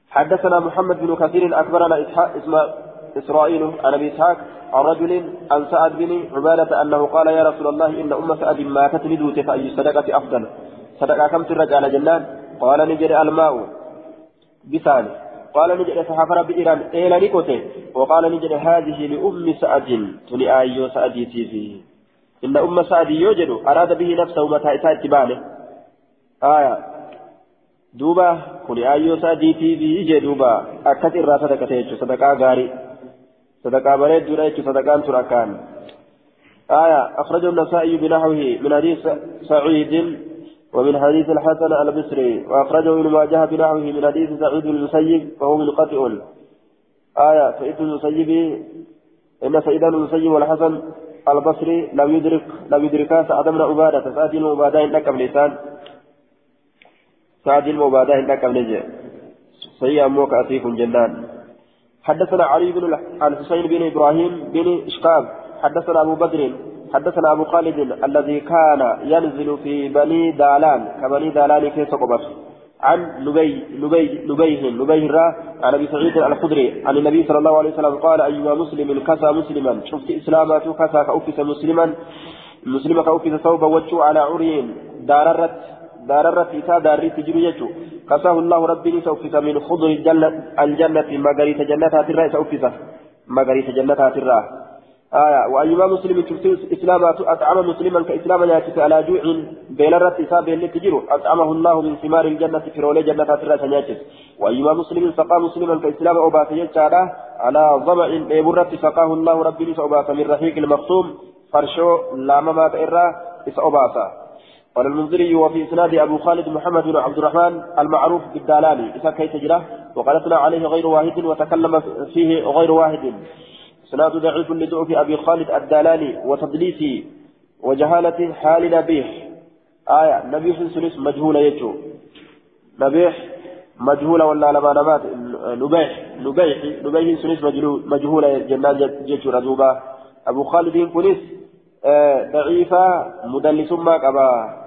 حدثنا محمد بن كثير أكبرنا إسحاق إسرائيل عن أبي إسحاق عن رجل عن سعد بن عبادة أنه قال يا رسول الله إن أم سعد ماتت ندوت فأي الصدقة أفضل. صدقة كم ترجع جنان؟ قال نجد الماء بسان قال نجد فحفر بإيران. إلى نكوته وقال نجد هذه لأم سعد. تني آيو سعدي فيه إن أم سعد يوجد أراد به نفسه متى إساءت آية. دوبا كن آيو سعدي فيه دوبا. أكثر راسة صدقة غاري. صدقة بريد جريت صدقان تركان آية. أخرجه النسائي بنحوه من حديث سعيد ومن حديث الحسن البصري وأخرجه ابن ماجه بنحوه من حديث سعيد بن المسيب فهو منقطع. آية. سعيد بن المسيب إن سعيد بن المسيب والحسن البصري لم يدرك لم يدركا سعد بن عبادة سعد بن عبادة إنك لسان سعد عبادة إنك لجأ سيئا موك أسيف جنان حدثنا علي بن الحسين بن إبراهيم بن إشقاق. حدثنا أبو بدر. حدثنا أبو خالد الذي كان ينزل في بني دالان. كبني دالان كيف قبط عن نبي نبي نبيه نبيه را عن أبي سعيد الخدري عن النبي صلى الله عليه وسلم قال أيها مسلم كسى مسلما. شفت اسلامات كسى كأوفس مسلما. مسلم كأوفس ثوب وجه على عرين داررت داررت إساء داري تجري يجو كساه الله ربي سوفس من خضر الجنة الجنة مغاريت جنتها ترى سوفس مغاريت جنتها ترى. آية وأيما مسلم تفسير إسلامات أطعم مسلما كإسلاما يأتي على جوع بيلرت إساء بيلي تجرو أطعمه الله من ثمار الجنة في رولي جنتها ترى تنياتس وأيما مسلم سقى مسلما كإسلام أبات يجعل على ظمأ بيبرت سقاه الله ربي سأبات من رحيق المختوم فرشو لامما تئرى إسأباتا قال المنذري وفي إسناد أبو خالد محمد بن عبد الرحمن المعروف بالدالاني إذا كي تجرى؟ وقال عليه غير واحد وتكلم فيه غير واحد. إسناد ضعيف لضعف أبي خالد الدالاني وتدليس وجهالة حال نبيح. آية نبيح سلس مجهولة يجو. نبيح مجهولة ولا لما نمات نبيح نبيح نبيح سلس مجهولة جنان جيتشو ردوبة أبو خالد كنس آه ضعيفة مدلس ما قبا.